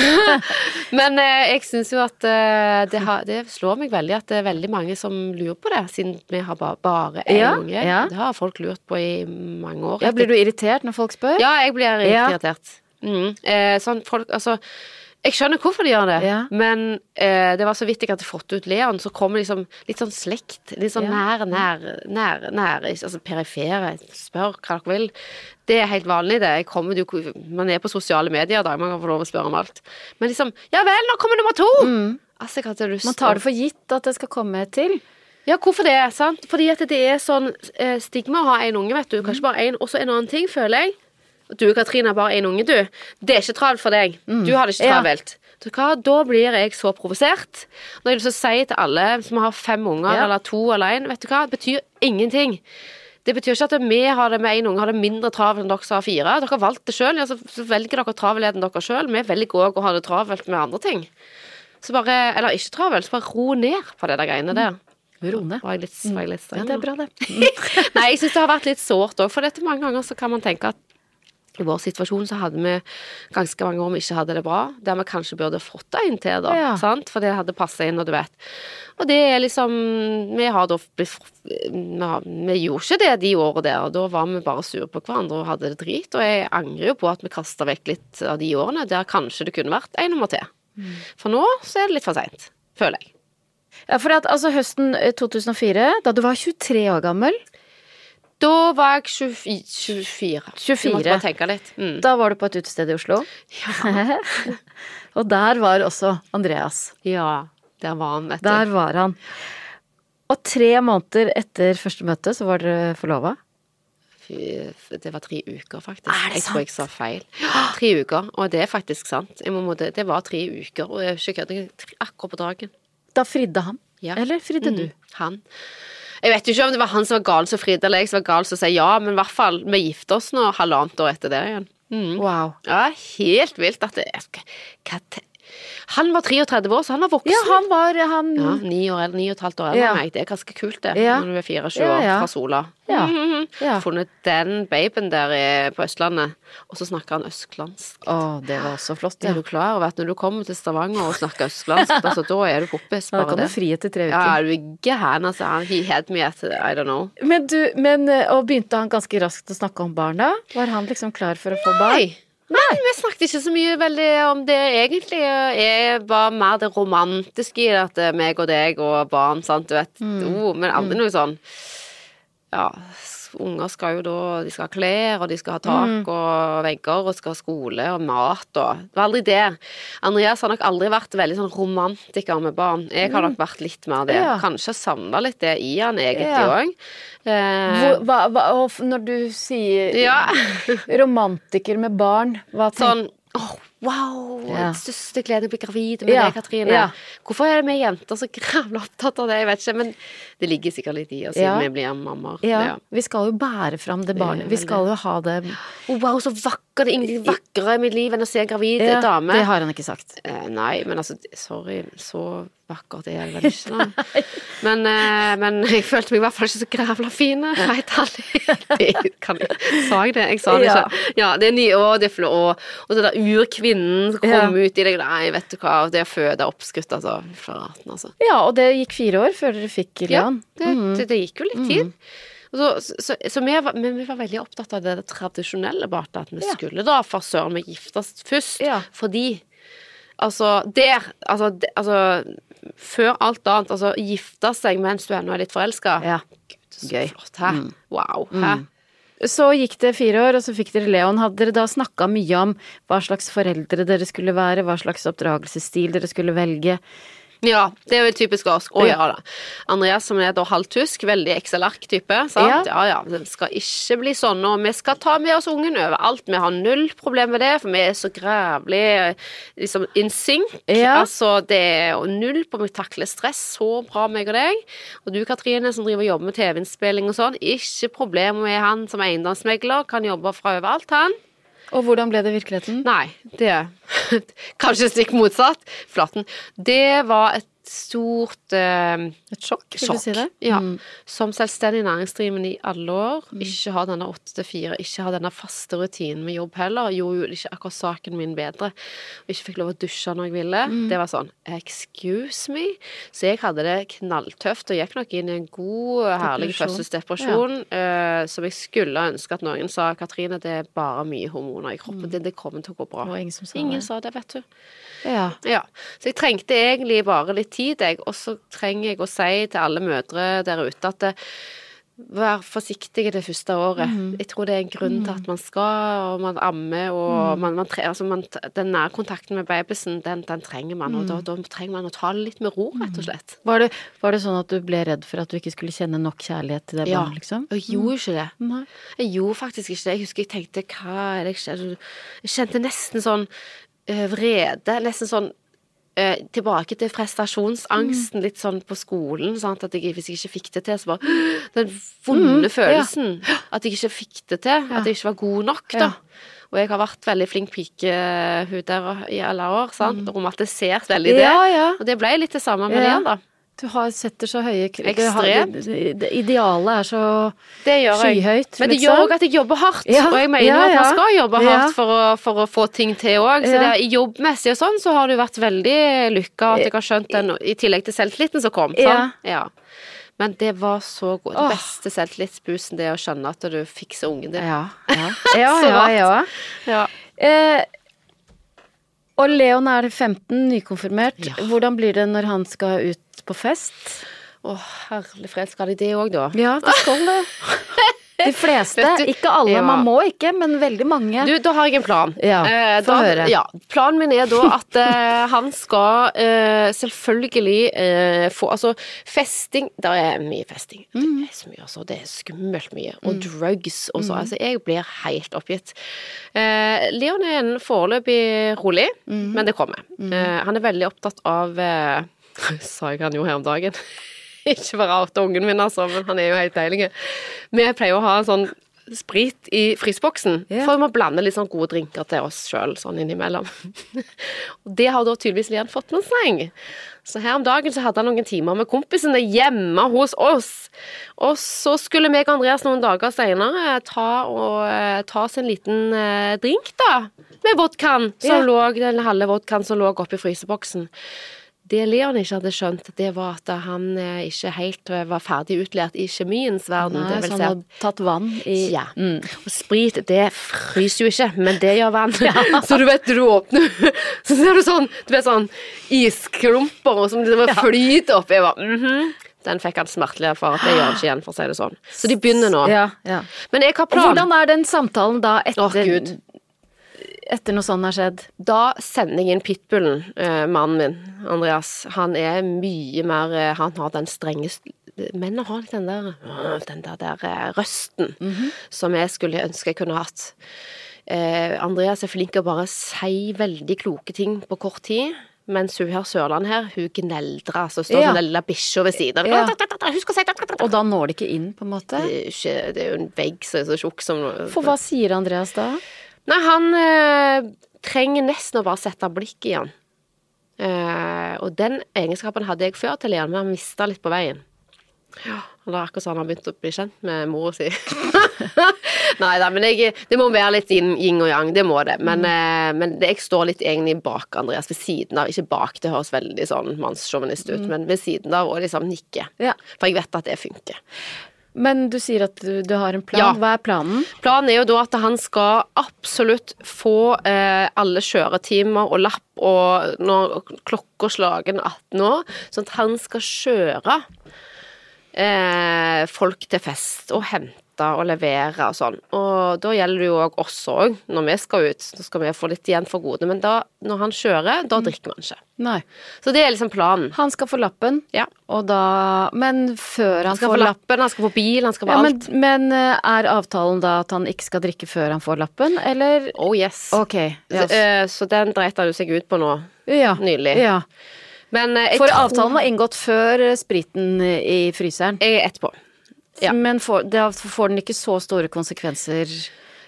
(laughs) Men eh, jeg syns jo at eh, det, har, det, slår meg veldig at det er veldig mange som lurer på det, siden vi har bare, bare én ja, unge. Ja. Det har folk lurt på i mange år. Ja, Blir du irritert når folk spør? Ja, jeg blir irritert. Mm. Eh, sånn folk Altså jeg skjønner hvorfor de gjør det, ja. men eh, det var så vidt jeg hadde fått ut Leon, så kommer liksom litt sånn slekt. Litt sånn ja. nær, nær, nær, nær Altså perifere. Spør hva dere vil. Det er helt vanlig, det. Kommer du, man er på sosiale medier i dag, man kan få lov å spørre om alt. Men liksom Ja vel, nå kommer nummer to! Mm. Altså, jeg hadde lyst Man tar det for gitt at det skal komme til. Ja, hvorfor det? sant? Fordi at det er sånn eh, stigma å ha en unge, vet du. Kanskje bare én. Og så en annen ting, føler jeg du Katrine er bare én unge, du. Det er ikke travelt for deg. Mm. Du har det ikke travelt. Ja. Da blir jeg så provosert. Når jeg så sier til alle som har fem unger, ja. eller to eller én, vet du hva, det betyr ingenting. Det betyr ikke at vi har det med én unge har det mindre travelt enn dere som har fire. Dere har valgt det sjøl, ja, så velger dere travelheten dere sjøl. Vi velger òg å ha det travelt med andre ting. Så bare, Eller ikke travelt, så bare ro ned på det der greiene der. Ro ned. Var jeg litt, var jeg litt streng? Ja, det er bra, det. (laughs) (laughs) Nei, jeg syns det har vært litt sårt òg, for dette mange ganger så kan man tenke at i vår situasjon så hadde vi ganske mange år vi ikke hadde det bra, der vi kanskje burde fått en til, da. Ja. Sant? For det hadde passa inn, og du vet. Og det er liksom Vi har da blitt Vi gjorde ikke det de årene der, og da var vi bare sure på hverandre og hadde det drit. Og jeg angrer jo på at vi kasta vekk litt av de årene der kanskje det kunne vært en nummer til. Mm. For nå så er det litt for seint, føler jeg. Ja, for at altså høsten 2004, eh, da du var 23 år gammel da var jeg 24. 24. 24. måtte bare tenke litt. Mm. Da var du på et utested i Oslo. Ja. (laughs) og der var også Andreas. Ja, der var han, vet du. Der var han. Og tre måneder etter første møte så var dere forlova? Det var tre uker, faktisk. Er det sant? jeg tror jeg sa feil. Tre uker, og det er faktisk sant. Må, det var tre uker, og jeg kødder akkurat på dagen. Da fridde han? Ja. Eller fridde mm, du? Han. Jeg vet jo ikke om det var han som var gal som fridde, eller jeg som var gal som sa ja, men i hvert fall, vi gifter oss nå halvannet år etter det igjen. Wow. Ja, helt vilt at det hva, te- Han var 33 år, så han var voksen. Ja, han var han Ja, ni, år, ni og et halvt år eldre Ja. enn meg. Det er ganske kult, det. Ja. Når du er 24 Ja, år fra Sola. Ja. Mhm. Ja. Funnet den babyen der på Østlandet, og så snakker han østlandsk. Å, det var også flott. Er du klar over at når du kommer til Stavanger og snakker østlandsk, (laughs) altså, da er du poppis, Da kan kan du det. fri etter tre Ja, er du er gæren, altså. Han- He had me at I don't know. Men du, men, eh, og begynte han ganske raskt å snakke om barna? Var han liksom klar for å få barn? Nei. Vi snakket ikke så mye veldig om det egentlig. Jeg var mer det romantiske i det, at er meg og deg og barn, sant, du vet. Oh, men aldri noe sånn Ja, unger skal jo da De skal ha klær, og de skal ha tak og vegger, og skal ha skole og mat og Det var aldri det. Andreas har nok aldri vært veldig sånn romantiker med barn. Jeg har nok vært litt mer det. Ja. Kanskje savna litt det i han egentlig Ja. òg. Hva, hva, og når du sier ja. (laughs) romantiker med barn, hva tenker Sånn åh, wow, Ja. største glede å bli gravid med Ja, deg, Katrine. ja. Hvorfor er vi jenter så grævla opptatt av det? Jeg vet ikke, men det ligger sikkert litt i oss siden Ja. vi blir mammaer. Ja, vi skal jo bære fram det barnet. Vi skal jo ha det oh, wow, så vakker! Det er ingenting vakrere i mitt liv enn å se en gravid Ja, dame. Det har han ikke sagt. Eh, nei, men altså, sorry, så vakkert er det vel ikke, da. (laughs) Men, eh, men jeg følte meg i hvert fall ikke så grævla fin, helt ærlig. (laughs) Kan jeg, sa jeg det? Jeg sa det Ja. ikke. Ja, det er nye år, det er flå, og, det der urkvinnen som kom Ja. ut i deg, nei, vet du hva, det å føde oppskrutt, altså, flaraten, altså. Ja, og det gikk fire år før dere fikk Ja, det, det, det, det gikk jo litt tid. Og så, så, så vi, var, men vi var veldig opptatt av det tradisjonelle bak at vi Ja. skulle da for søren meg giftes først. Ja. Fordi Altså, der altså, det, altså Før alt annet, altså gifte seg mens du ennå er litt forelska. Ja. Så Gøy. flott, hæ? Wow. Hæ? Så gikk det fire år, og så fikk dere Leon. Hadde dere da snakka mye om hva slags foreldre dere skulle være, hva slags oppdragelsesstil dere skulle velge? Ja, det er jo typisk oss. Å Ja. da. Andreas som er da halvtysk, veldig Excel-ark-type. sant? Ja ja, det skal ikke bli sånn. Og vi skal ta med oss ungen overalt. Vi har null problem med det, for vi er så grævlig liksom in sync. Ja. Altså, det er null på å takle stress. Så bra, meg og deg. Og du, Katrine, som driver og jobber med TV-innspilling og sånn, ikke problem med han som eiendomsmegler. Kan jobbe fra overalt, han. Og hvordan ble det virkeligheten? Nei, det (laughs) Kanskje stikk motsatt. Flaten. Det var et stort eh, Et sjokk, vil du si det? Ja. Mm. Som selvstendig næringsdrivende i alle år. Ikke ha denne 8-4, ikke ha denne faste rutinen med jobb heller. Gjorde jo ikke akkurat saken min bedre. Og ikke fikk lov å dusje når jeg ville. Mm. Det var sånn excuse me. Så jeg hadde det knalltøft og gikk nok inn i en god, herlig fødselsdepresjon fødselsdepresjon. eh, som jeg skulle ønske at noen sa Katrine, det er bare mye hormoner i kroppen. din, det kommer til å gå bra. Ingen som sa Ingen det. sa det, vet du. Ja. Ja, så jeg trengte egentlig bare litt tid, jeg. Og så trenger jeg å si til alle mødre der ute at det, Vær forsiktig det første året. Jeg tror det er en grunn til at man skal, og man ammer, og man, man, tre, altså man, den nærkontakten med babysen, den, den trenger man. Og da, da trenger man å ta det litt med ro, rett og slett. Var, det, var det sånn at du ble redd for at du ikke skulle kjenne nok kjærlighet til det Ja. barnet, liksom? Ja, jeg gjorde ikke det. Nei. Jeg gjorde faktisk ikke det. Jeg husker jeg tenkte hva er det jeg kjenner Jeg kjente nesten sånn eh, vrede. Nesten sånn eh, tilbake til prestasjonsangsten litt sånn på skolen. Sant? At jeg, hvis jeg ikke fikk det til, så bare Den vonde følelsen. At jeg ikke fikk det til. At jeg ikke var god nok, da. Og jeg har vært veldig flink pike, hun der, i alle år. sant? Romantisert veldig det. Ja, ja. Og det ble litt det samme med Ja. Leon, da. Du har, setter så høye Ekstremt. Idealet er så skyhøyt, Men det liksom. gjør òg at jeg jobber hardt. Ja, Og jeg mener ja, jo at man skal jobbe Ja. hardt for, å, for å få ting til òg. Så Ja. det, jobbmessig og sånn så har du vært veldig lykka at jeg har skjønt den, i tillegg til selvtilliten som kom. Ja. Ja. Men det var så godt. Den beste selvtillitsbusen, det er å skjønne at du fikser ungen din. Ja, ja. (laughs) ja, ja, ja. Ja. Eh, og Leon er 15, nykonfirmert. Ja. Hvordan blir det når han skal ut på fest? Å, herlig fred, skal de det òg, da? Ja, det skal det. (laughs) De fleste. Ikke alle. Ja. Man må ikke, men veldig mange. Du, da har jeg en plan. Ja, Eh, da, høre. Ja, planen min er da at eh, han skal eh, selvfølgelig eh, få Altså, festing Det er mye festing. Mm. Det er så mye, altså. Det er skummelt mye. Og drugs og så. Altså, jeg blir helt oppgitt. Eh, Leon er en foreløpig rolig, Mm. men det kommer. Eh, han er veldig opptatt av (laughs) Sa jeg han jo her om dagen? (laughs) Ikke for å ungen min, altså, men han er jo helt deilig. Vi pleier å ha en sånn sprit i frysboksen, yeah. for vi må blande litt sånn gode drinker til oss sjøl sånn innimellom. (laughs) Og det har da tydeligvis Lian fått med seg. Så her om dagen så hadde han noen timer med kompisene hjemme hos oss. Og så skulle meg og Andreas noen dager senere ta, og, eh, ta oss en liten eh, drink, da. Med vodkaen som lå, den halve vodkaen som lå oppi fryseboksen. Det Leon ikke hadde skjønt, det var at han eh, ikke helt eh, var ferdig utlært i kjemiens verden. Nei, så han at har tatt vann i ja. Mm. Og sprit, det fryser jo ikke, men det gjør vann. (laughs) Så du vet, du åpner (laughs) Så ser du sånn Du vet sånn isklumper og som ja. flyter opp. Jeg var mm -hmm. Den fikk han smertelig for at det gjør han ikke igjen, for å si det sånn. Så de begynner nå. Ja, ja. Men jeg har plan. hvordan er den samtalen da etter, Åh, Gud. Etter noe sånt har skjedd? Da sender jeg inn pitbullen, eh, mannen min, Andreas. Han er mye mer eh, Han har den strengeste Mennene har litt den der øh, Den der, der eh, røsten som jeg skulle ønske jeg kunne hatt. Andreas er flink til å bare si veldig kloke ting på kort tid. Mens hun her Sørland her, hun gneldrer, altså står Ja. den lille bikkja ved siden. Ja. Og da når det ikke inn, på en måte? det er jo en vegg som er så tjukk som For hva sier Andreas da? Nei, han eh, trenger nesten å bare sette blikk i han. Eh, og den egenskapen hadde jeg før til Lian, men han mista litt på veien. Ja, og det er akkurat sånn han har begynt å bli kjent med mora si. (laughs) Nei da, men jeg, det må være litt yin, yin og yang, det må det. Men, eh, men det, jeg står litt egentlig bak Andreas, ved siden av. Ikke bak, det høres veldig sånn mannssjåvinist ut, men ved siden av og liksom nikke. Ja. For jeg vet at det funker. Men du sier at du, du har en plan. Ja. Hva er planen? Planen er jo da at han skal absolutt få eh, alle kjøretimer og lapp og når klokka slagen 18 år, sånn at han skal kjøre eh, folk til fest og hente og levere og sånn. Og da gjelder det jo òg oss òg, når vi skal ut. Da skal vi få litt igjen for gode. Men da, når han kjører, da drikker man ikke. Nei. Så det er liksom planen. Han skal få lappen, Ja. og da Men før han, Han får få lappen lappen, han skal få bil, han skal få ja, alt. men men, er avtalen da at han ikke skal drikke før han får lappen, eller Oh yes. Ok. yes. Så, eh, så den dreit han jo seg ut på nå. ja. nylig. Ja. Men eh, For tror- avtalen var inngått før eh, spriten i fryseren. Jeg er etterpå. Ja. Men får, det, får den ikke så store konsekvenser,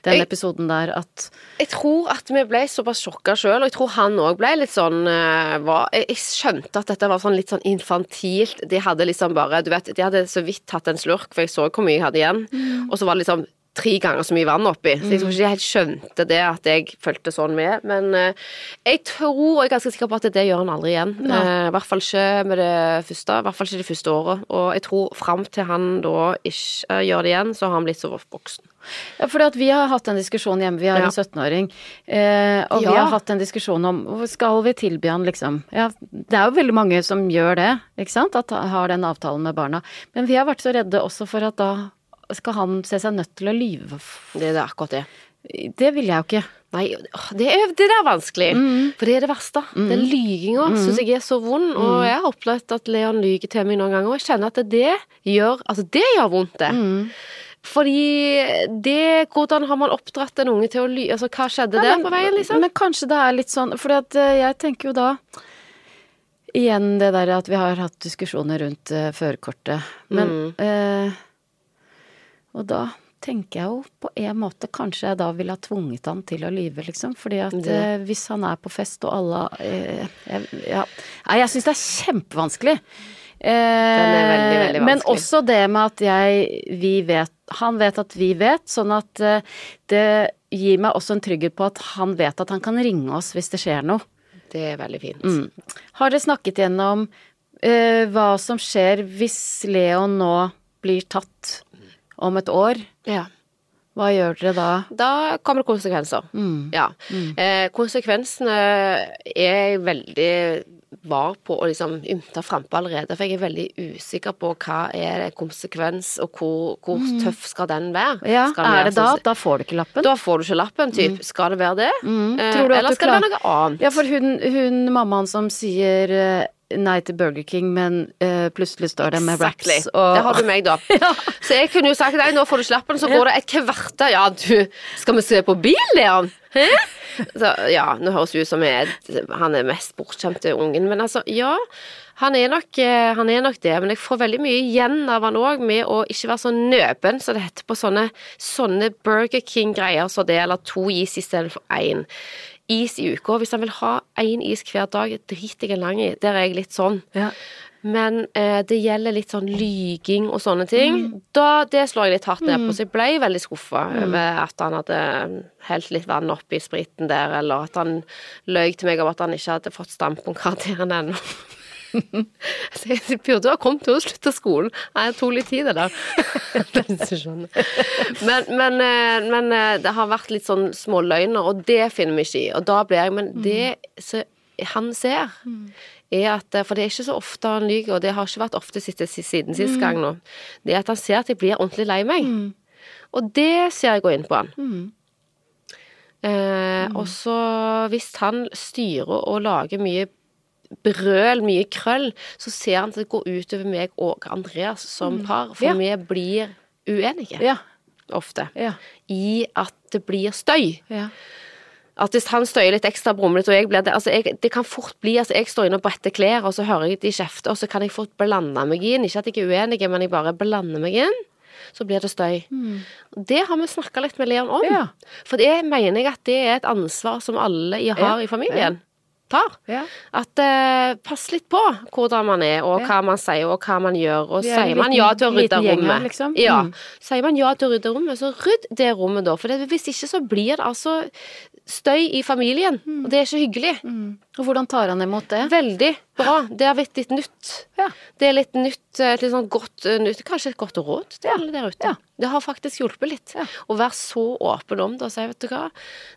den Jeg- episoden der, at Jeg tror at vi ble såpass sjokka sjøl, og jeg tror han òg ble litt sånn eh, var, jeg, jeg skjønte at dette var sånn litt sånn infantilt. De hadde liksom bare Du vet, de hadde så vidt tatt en slurk, for jeg så hvor mye jeg hadde igjen. Og så var det liksom tre ganger så mye vann oppi. Så jeg tror ikke de helt skjønte det, at jeg fulgte sånn med. Men uh, jeg tror, og jeg er ganske sikker på at det gjør han aldri igjen. Eh, I hvert fall ikke med det første. I hvert fall ikke det første året. Og jeg tror fram til han da ikke uh, gjør det igjen, så har han blitt så voksen. Ja, fordi at vi har hatt en diskusjon hjemme, vi har Ja. en 17-åring, eh, og vi har hatt en diskusjon om skal vi tilby han liksom Ja, det er jo veldig mange som gjør det, ikke sant, at har den avtalen med barna. Men vi har vært så redde også for at da skal han se seg nødt til å lyve. Det er det akkurat det. Det vil jeg jo ikke. Nei, det er, det er vanskelig. For det er det verste. Den lyginga mm. syns jeg er så vond. Og jeg har opplevd at Leon lyger til meg noen ganger, og jeg kjenner at det gjør Altså, det gjør vondt, det. Fordi det Hvordan har man oppdratt en unge til å lyve? Altså, hva skjedde der på veien, liksom? Men kanskje det er litt sånn For jeg tenker jo da Igjen det der at vi har hatt diskusjoner rundt uh, førerkortet. Men Mm. eh, Og da tenker jeg jo på en måte kanskje jeg da ville ha tvunget han til å lyve, liksom. Fordi at eh, hvis han er på fest og alle eh, jeg, ja. Nei, jeg syns det er kjempevanskelig. Eh, er veldig, veldig vanskelig. Men også det med at jeg Vi vet Han vet at vi vet, sånn at eh, det gir meg også en trygghet på at han vet at han kan ringe oss hvis det skjer noe. Det er veldig fint. Mm. Har dere snakket gjennom eh, hva som skjer hvis Leon nå blir tatt om et år? Ja. Hva gjør dere da? Da kommer det konsekvenser. Ja. Eh, konsekvensene er veldig var på å liksom ymte frampå allerede, for jeg er veldig usikker på hva er det konsekvens, og hvor, hvor tøff skal den være. Ja, den er være da? Da får du ikke lappen? Da får du ikke lappen, typ. Skal det være det? Eh, du at eller skal det være noe annet? Ja, for hun, hun mammaen som sier eh, nei til Burger King, men uh, plutselig står det med Exactly. wraps og Det har du meg, da. (laughs) Så jeg kunne jo sagt nei, nå får du slappen, så går det et kvarter. Ja, du, skal vi se på bil, Leon? Hæ? Så, ja, nå høres det ut som jeg, han er mest bortskjemte ungen, men altså, ja. Han er, nok, eh, han er nok det, men jeg får veldig mye igjen av han òg med å ikke være så nøpen, som det heter på sånne, sånne Burger King-greier som det, eller to is istedenfor én. Is i uka. Hvis han vil ha én is hver dag, driter jeg lang i. Der er jeg litt sånn. Ja. Men eh, det gjelder litt sånn lyging og sånne ting. Da, det slår jeg litt hardt ned på, så jeg ble veldig skuffa over at han hadde helt litt vann oppi spriten der, eller at han løy til meg om at han ikke hadde fått standpunktkarakteren ennå. Så jeg burde ha kommet til å slutte skolen. Nei, det tok litt tid, (laughs) det der. Men, men, eh, men eh, det har vært litt sånn småløgner, og det finner vi ikke i. Og da blir jeg Men det som han ser, er at For det er ikke så ofte han lyver, og det har ikke vært ofte siden, siden sist gang nå. Det er at han ser at jeg blir ordentlig lei meg. Og det ser jeg gå inn på han. Eh, og så hvis han styrer og lager mye brøl, mye krøll, så ser han at det går utover meg og Andreas som par, for Ja. vi blir uenige Ja. ofte. Ja. I at det blir støy. ja. At hvis han støyer litt ekstra brumlete, og jeg blir det Altså, jeg, det kan fort bli Altså, jeg står inne og bretter klær, og så hører jeg de kjefter, og så kan jeg fort blande meg inn. Ikke at jeg er uenig, men jeg bare blander meg inn. Så blir det støy. Det har vi snakka litt med Leon om. Ja. For det mener jeg at det er et ansvar som alle har Ja. i familien. Tar. Ja. At uh, pass litt på hvordan man er, og hva man sier, og hva man gjør. Og er sier man ja til å rydde rommet, liksom. ja, Mm. sier man ja til å rydde rommet, så rydd det rommet da. For det, hvis ikke så blir det altså støy i familien, Mm. og det er ikke hyggelig. Og hvordan tar han imot det? Veldig bra. Det har blitt litt nytt. Ja. Det er litt nytt, et litt sånn godt eh, nytt, kanskje et godt råd til alle der ute. Ja. Det har faktisk hjulpet litt. Ja. Å være så åpen om det og si, vet du hva,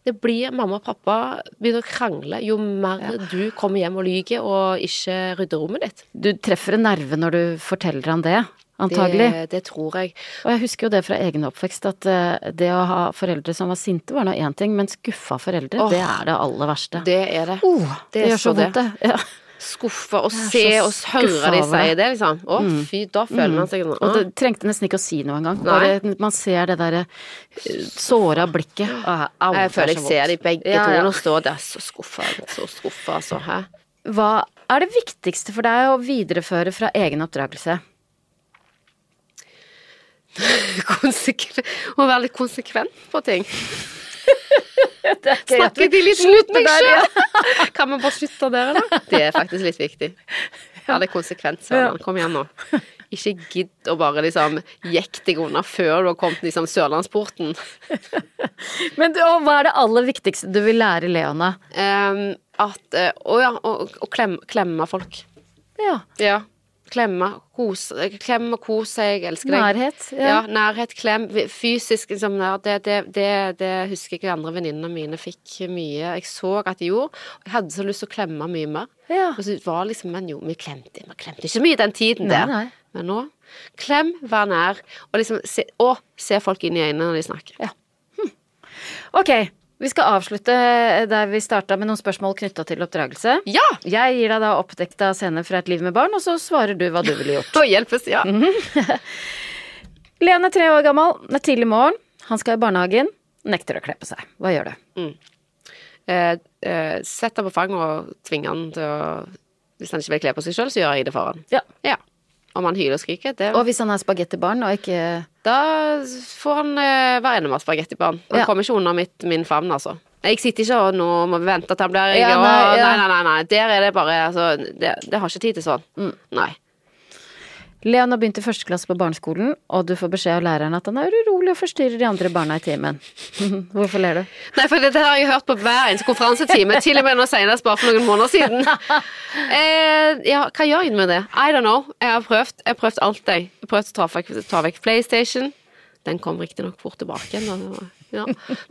det blir mamma og pappa begynner å krangle jo mer du kommer hjem og lyver og ikke rydder rommet ditt. Du treffer en nerve når du forteller han det, antagelig. Det, det tror jeg. Og jeg husker jo det fra egen oppvekst, at eh, det å ha foreldre som var sinte var nå én ting, men skuffa foreldre, oh, det er det aller verste. Det er det. oh, det, det gjør så vondt, det. Ja. Skuffa og se og høre de si det. liksom. Å, fy, da føler man seg sånn Og det trengte nesten ikke å si noe engang. Bare man ser det derre eh, såra blikket. Ah, au, Jeg er føler jeg ser de begge Ja, to nå står der så skuffa, så skuffa, så Hæ? Hva er det viktigste for deg å videreføre fra egen oppdragelse? (laughs) Å være litt konsekvent på ting. (laughs) Snakker de litt mot meg sjøl? (laughs) Kan vi bare slutte der, eller? Det er faktisk litt viktig. Ja, det konsekvent, Sørland. Kom igjen nå. Ikke gidd å bare liksom jekke deg unna før du har kommet liksom Sørlandsporten. Men du, hva er det aller viktigste du vil lære Leona? Um, at eh, Å ja, å, å klemme, klemme folk. Ja. Ja. Klemme, kose Klem og kos seg, elsker deg. Nærhet. Ja, nærhet, klem, fysisk liksom, det, det, det, det husker jeg de andre venninnene mine fikk mye. Jeg så at de gjorde, jeg hadde så lyst til å klemme mye mer. Ja. Og så var liksom, men jo, vi klemte, vi klemte ikke mye den tiden Nei, der. nei. Men nå, klem, vær nær, og liksom, se, å, se folk inn i øynene når de snakker. Ja. Ok, vi skal avslutte der vi starta med noen spørsmål knytta til oppdragelse. Ja! Jeg gir deg da oppdekta scener fra et liv med barn, og så svarer du hva du ville gjort. (laughs) Og hjelpes, ja. (laughs) Lene er tre år gammel, det er tidlig morgen, han skal i barnehagen, nekter å kle på seg. Hva gjør du? Eh, eh, sett han på fanget og tvinger han til å Hvis han ikke vil kle på seg sjøl, så gjør jeg det for han. Ja. Ja. Om han hyler og skriker, det Og hvis han er spagettibarn og ikke Da får han eh, være enig med spagettibarn. Han Ja. kommer ikke under mitt, min favn, altså. Jeg sitter ikke og nå må vi vente til han blir Ja, nei, ja. nei, nei, nei, nei. Der er det bare altså, det, det har ikke tid til sånn. Mm. Nei. Leon har begynt i første klasse på barneskolen, og du får beskjed av læreren at han er urolig og forstyrrer de andre barna i timen. (laughs) Hvorfor ler du? Nei, for det, det har jeg hørt på hver eneste konferansetime, til og med nå senest, bare for noen måneder siden. (laughs) Eh, ja, hva gjør jeg med det? I don't know. Jeg har prøvd, jeg har prøvd alt, jeg. Jeg har prøvd å ta vekk, ta vekk PlayStation. Den kom riktignok fort tilbake igjen. Ja.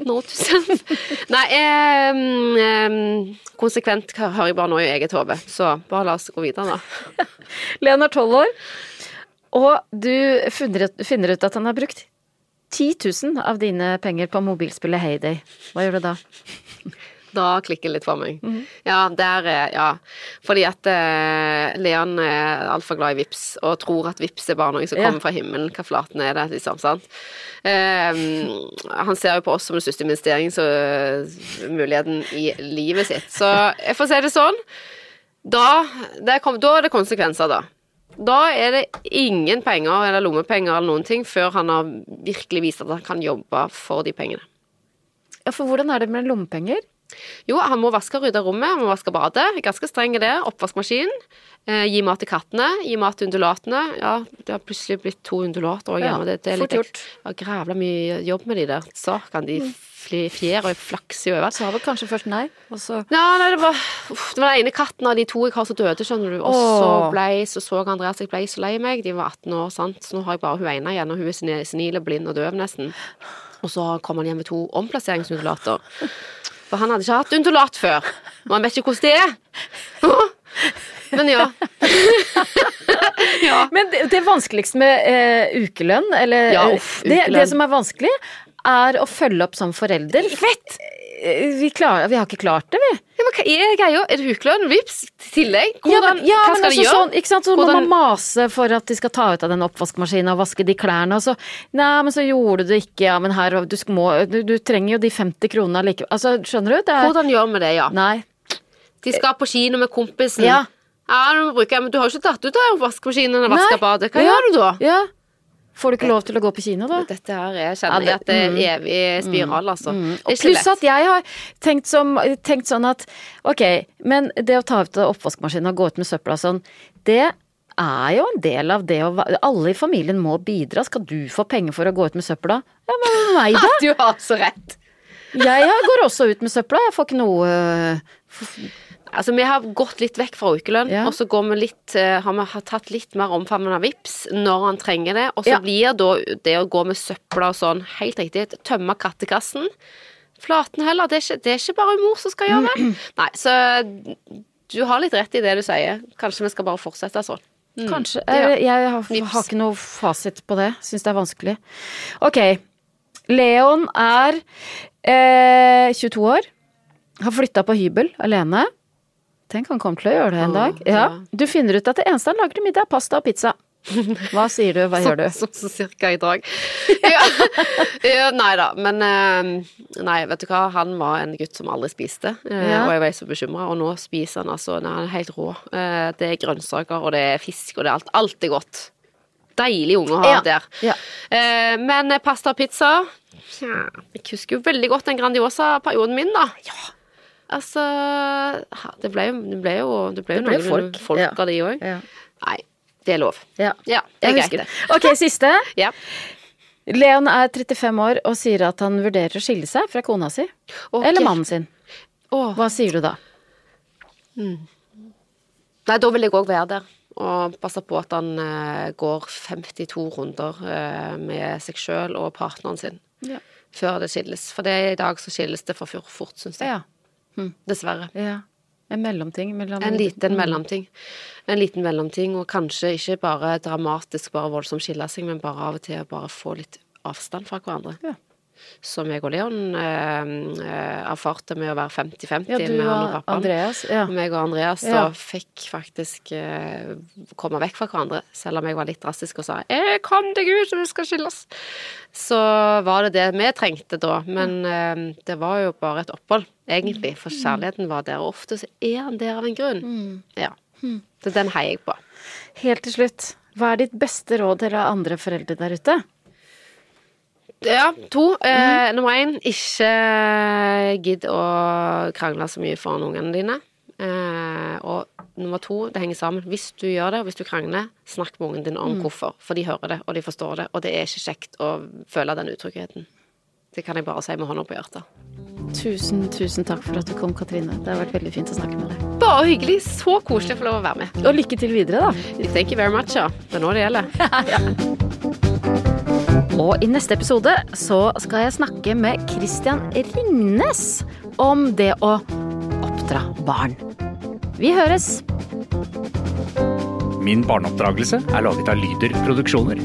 Note to. Nei, eh, konsekvent hører jeg bare nå i eget hode, så bare la oss gå videre, da. Len er tolv år, og du finner ut, finner ut at han har brukt 10 000 av dine penger på mobilspillet Heyday. Hva gjør du da? Da klikker det litt for meg. Ja, der er Ja. Fordi at uh, Leon er altfor glad i vips, og tror at vips er bare noe som Ja. kommer fra himmelen. Hva flaten er det, liksom, sant? Uh, han ser jo på oss som den største investeringsmuligheten i livet sitt. Så jeg får si det sånn. Da, det kom, da er det konsekvenser, da. Da er det ingen penger eller lommepenger eller noen ting før han har virkelig vist at han kan jobbe for de pengene. Ja, for hvordan er det med lommepenger? Jo, han må vaske og rydde rommet, han må vaske badet. Ganske streng i det. Oppvaskmaskinen. Eh, gi mat til kattene, gi mat til undulatene. Ja, det har plutselig blitt to undulater òg Ja, hjemme. Det, det er litt gjort. Ja, grævla mye jobb med de der Så kan De fly- fjer og i jo så Sa vel kanskje først nei, og så Ja, nei, det var, uff, det var den ene katten av de to jeg har som døde, skjønner du. Og så ble, så så Andreas jeg ble så lei meg. De var 18 år, sant. Så nå har jeg bare hun ene igjen, og hun er seni- senil og blind og døv nesten. Og så kom han hjem med to omplasseringsundulater. For han hadde ikke hatt undulat før. Og han vet ikke hvordan det er. Men ja. (laughs) ja. Men det, det vanskeligste med eh, ukelønn, eller Ja, uff, det, ukelønn. det som er vanskelig, er å følge opp som forelder. Fett! Eh, Vi, klarer, vi har ikke klart det, vi. Ja, men hva er greia? Er det ukelønn? Vips? Tillegg? Ja, men, ja, hva skal altså, de gjøre? sånn, ikke sant? Så må man mase for at de skal ta ut av den oppvaskmaskinen og vaske de klærne, og så Nei, men så gjorde du det ikke, ja, men her du, må, du, du trenger jo de 50 kronene likevel. Altså, skjønner du? Det er Hvordan gjør vi det, ja? Nei. De skal på kino med kompisen. Ja. Ja, du, bruker, men du har jo ikke tatt ut av vaskemaskinen og vaska badet. Hva Ja. gjør du da? Ja. Får du ikke lov til å gå på kino, da? Dette her Jeg kjenner jeg det- at det er evig spiral, altså. Mm, er Og pluss at jeg har tenkt, som, tenkt sånn at ok, men det å ta ut oppvaskmaskinen og gå ut med søpla sånn, det er jo en del av det å Alle i familien må bidra. Skal du få penger for å gå ut med søpla? Ja, men meg, da? (laughs) Du har så rett. Jeg går også ut med søpla. Jeg får ikke noe øh, Altså, vi har gått litt vekk fra ukelønn, Ja. og så går vi litt, eh, har vi tatt litt mer omfavnende vips når han trenger det. Og så Ja. blir da det å gå med søpla og sånn, helt riktig, tømme kattekassen. Flaten heller, det er ikke, det er ikke bare mor som skal gjøre det. (clears throat) Nei, så du har litt rett i det du sier. Kanskje vi skal bare fortsette sånn. Kanskje. Ja. Jeg, jeg har, har ikke noe fasit på det. Syns det er vanskelig. Ok. Leon er eh, 22 år. Har flytta på hybel alene. Tenk han kommer til å gjøre det en dag. Ja. ja. Du finner ut at det eneste han lager til middag, er pasta og pizza. (laughs) Hva sier du, hva gjør du? Sånn så, cirka i dag. (laughs) ja. ja, nei da, men eh, Nei, vet du hva, han var en gutt som aldri spiste, eh, Ja. og jeg var så bekymra, og nå spiser han altså nei, Han er helt rå. Eh, Det er grønnsaker, og det er fisk, og det er alt. Alt er godt. Deilig unge å ha Ja, der. ja. Men pasta og pizza Jeg husker jo veldig godt den Grandiosa-perioden min, da. Altså Det ble jo Det ble jo, det ble jo Det ble folk, folk ja. av de òg. Ja. Nei, det er lov. Ja. Ja, det er greit, det. Ok, siste. (laughs) Ja. Leon er 35 år og sier at han vurderer å skille seg fra kona si. Okay. Eller mannen sin. Hva sier du da? Nei, da vil jeg òg være der. Og passe på at han uh, går 52 runder uh, med seg sjøl og partneren sin Ja. før det skilles. For det, i dag så skilles det for fort, fort syns jeg. Ja. Dessverre. ja. En mellomting mellom En liten mellomting. En liten mellomting, og kanskje ikke bare dramatisk, bare voldsomt skille seg, men bare av og til bare få litt avstand fra hverandre. Ja. Som jeg og Leon eh, eh, erfarte med å være 50-50 Ja, med han og pappaen. Andreas. Ja. Meg og Andreas Ja. fikk faktisk eh, komme vekk fra hverandre, selv om jeg var litt drastisk og sa 'Jeg kom deg ut, vi skal skilles'. Så var det det vi trengte da, men det var jo bare et opphold, egentlig, for kjærligheten var der, og ofte så er han der av en grunn. Ja. Så den heier jeg på. Helt til slutt, hva er ditt beste råd til andre foreldre der ute? Ja, to. Eh, nummer én, ikke gidd å krangle så mye foran ungene dine. Eh, og nummer to, det henger sammen. Hvis du gjør det, og hvis du krangler, snakk med ungen din om hvorfor. For de hører det, og de forstår det, og det er ikke kjekt å føle den utryggheten. Det kan jeg bare si med hånda på hjertet. Tusen, tusen takk for at du kom, Katrine. Det har vært veldig fint å snakke med deg. Bare hyggelig. Så koselig å få lov å være med. Og lykke til videre, da. Thank you very much, ja. Det er nå det gjelder. (laughs) Og i neste episode så skal jeg snakke med Christian Ringnes om det å oppdra barn. Vi høres! Min barneoppdragelse er laget av Lyder Produksjoner.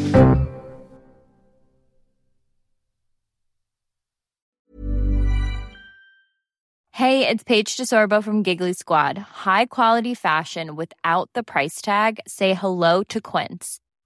Hey, Hey, it's Paige DeSorbo from Giggly Squad. High quality fashion without the price tag. Say hello to Quince.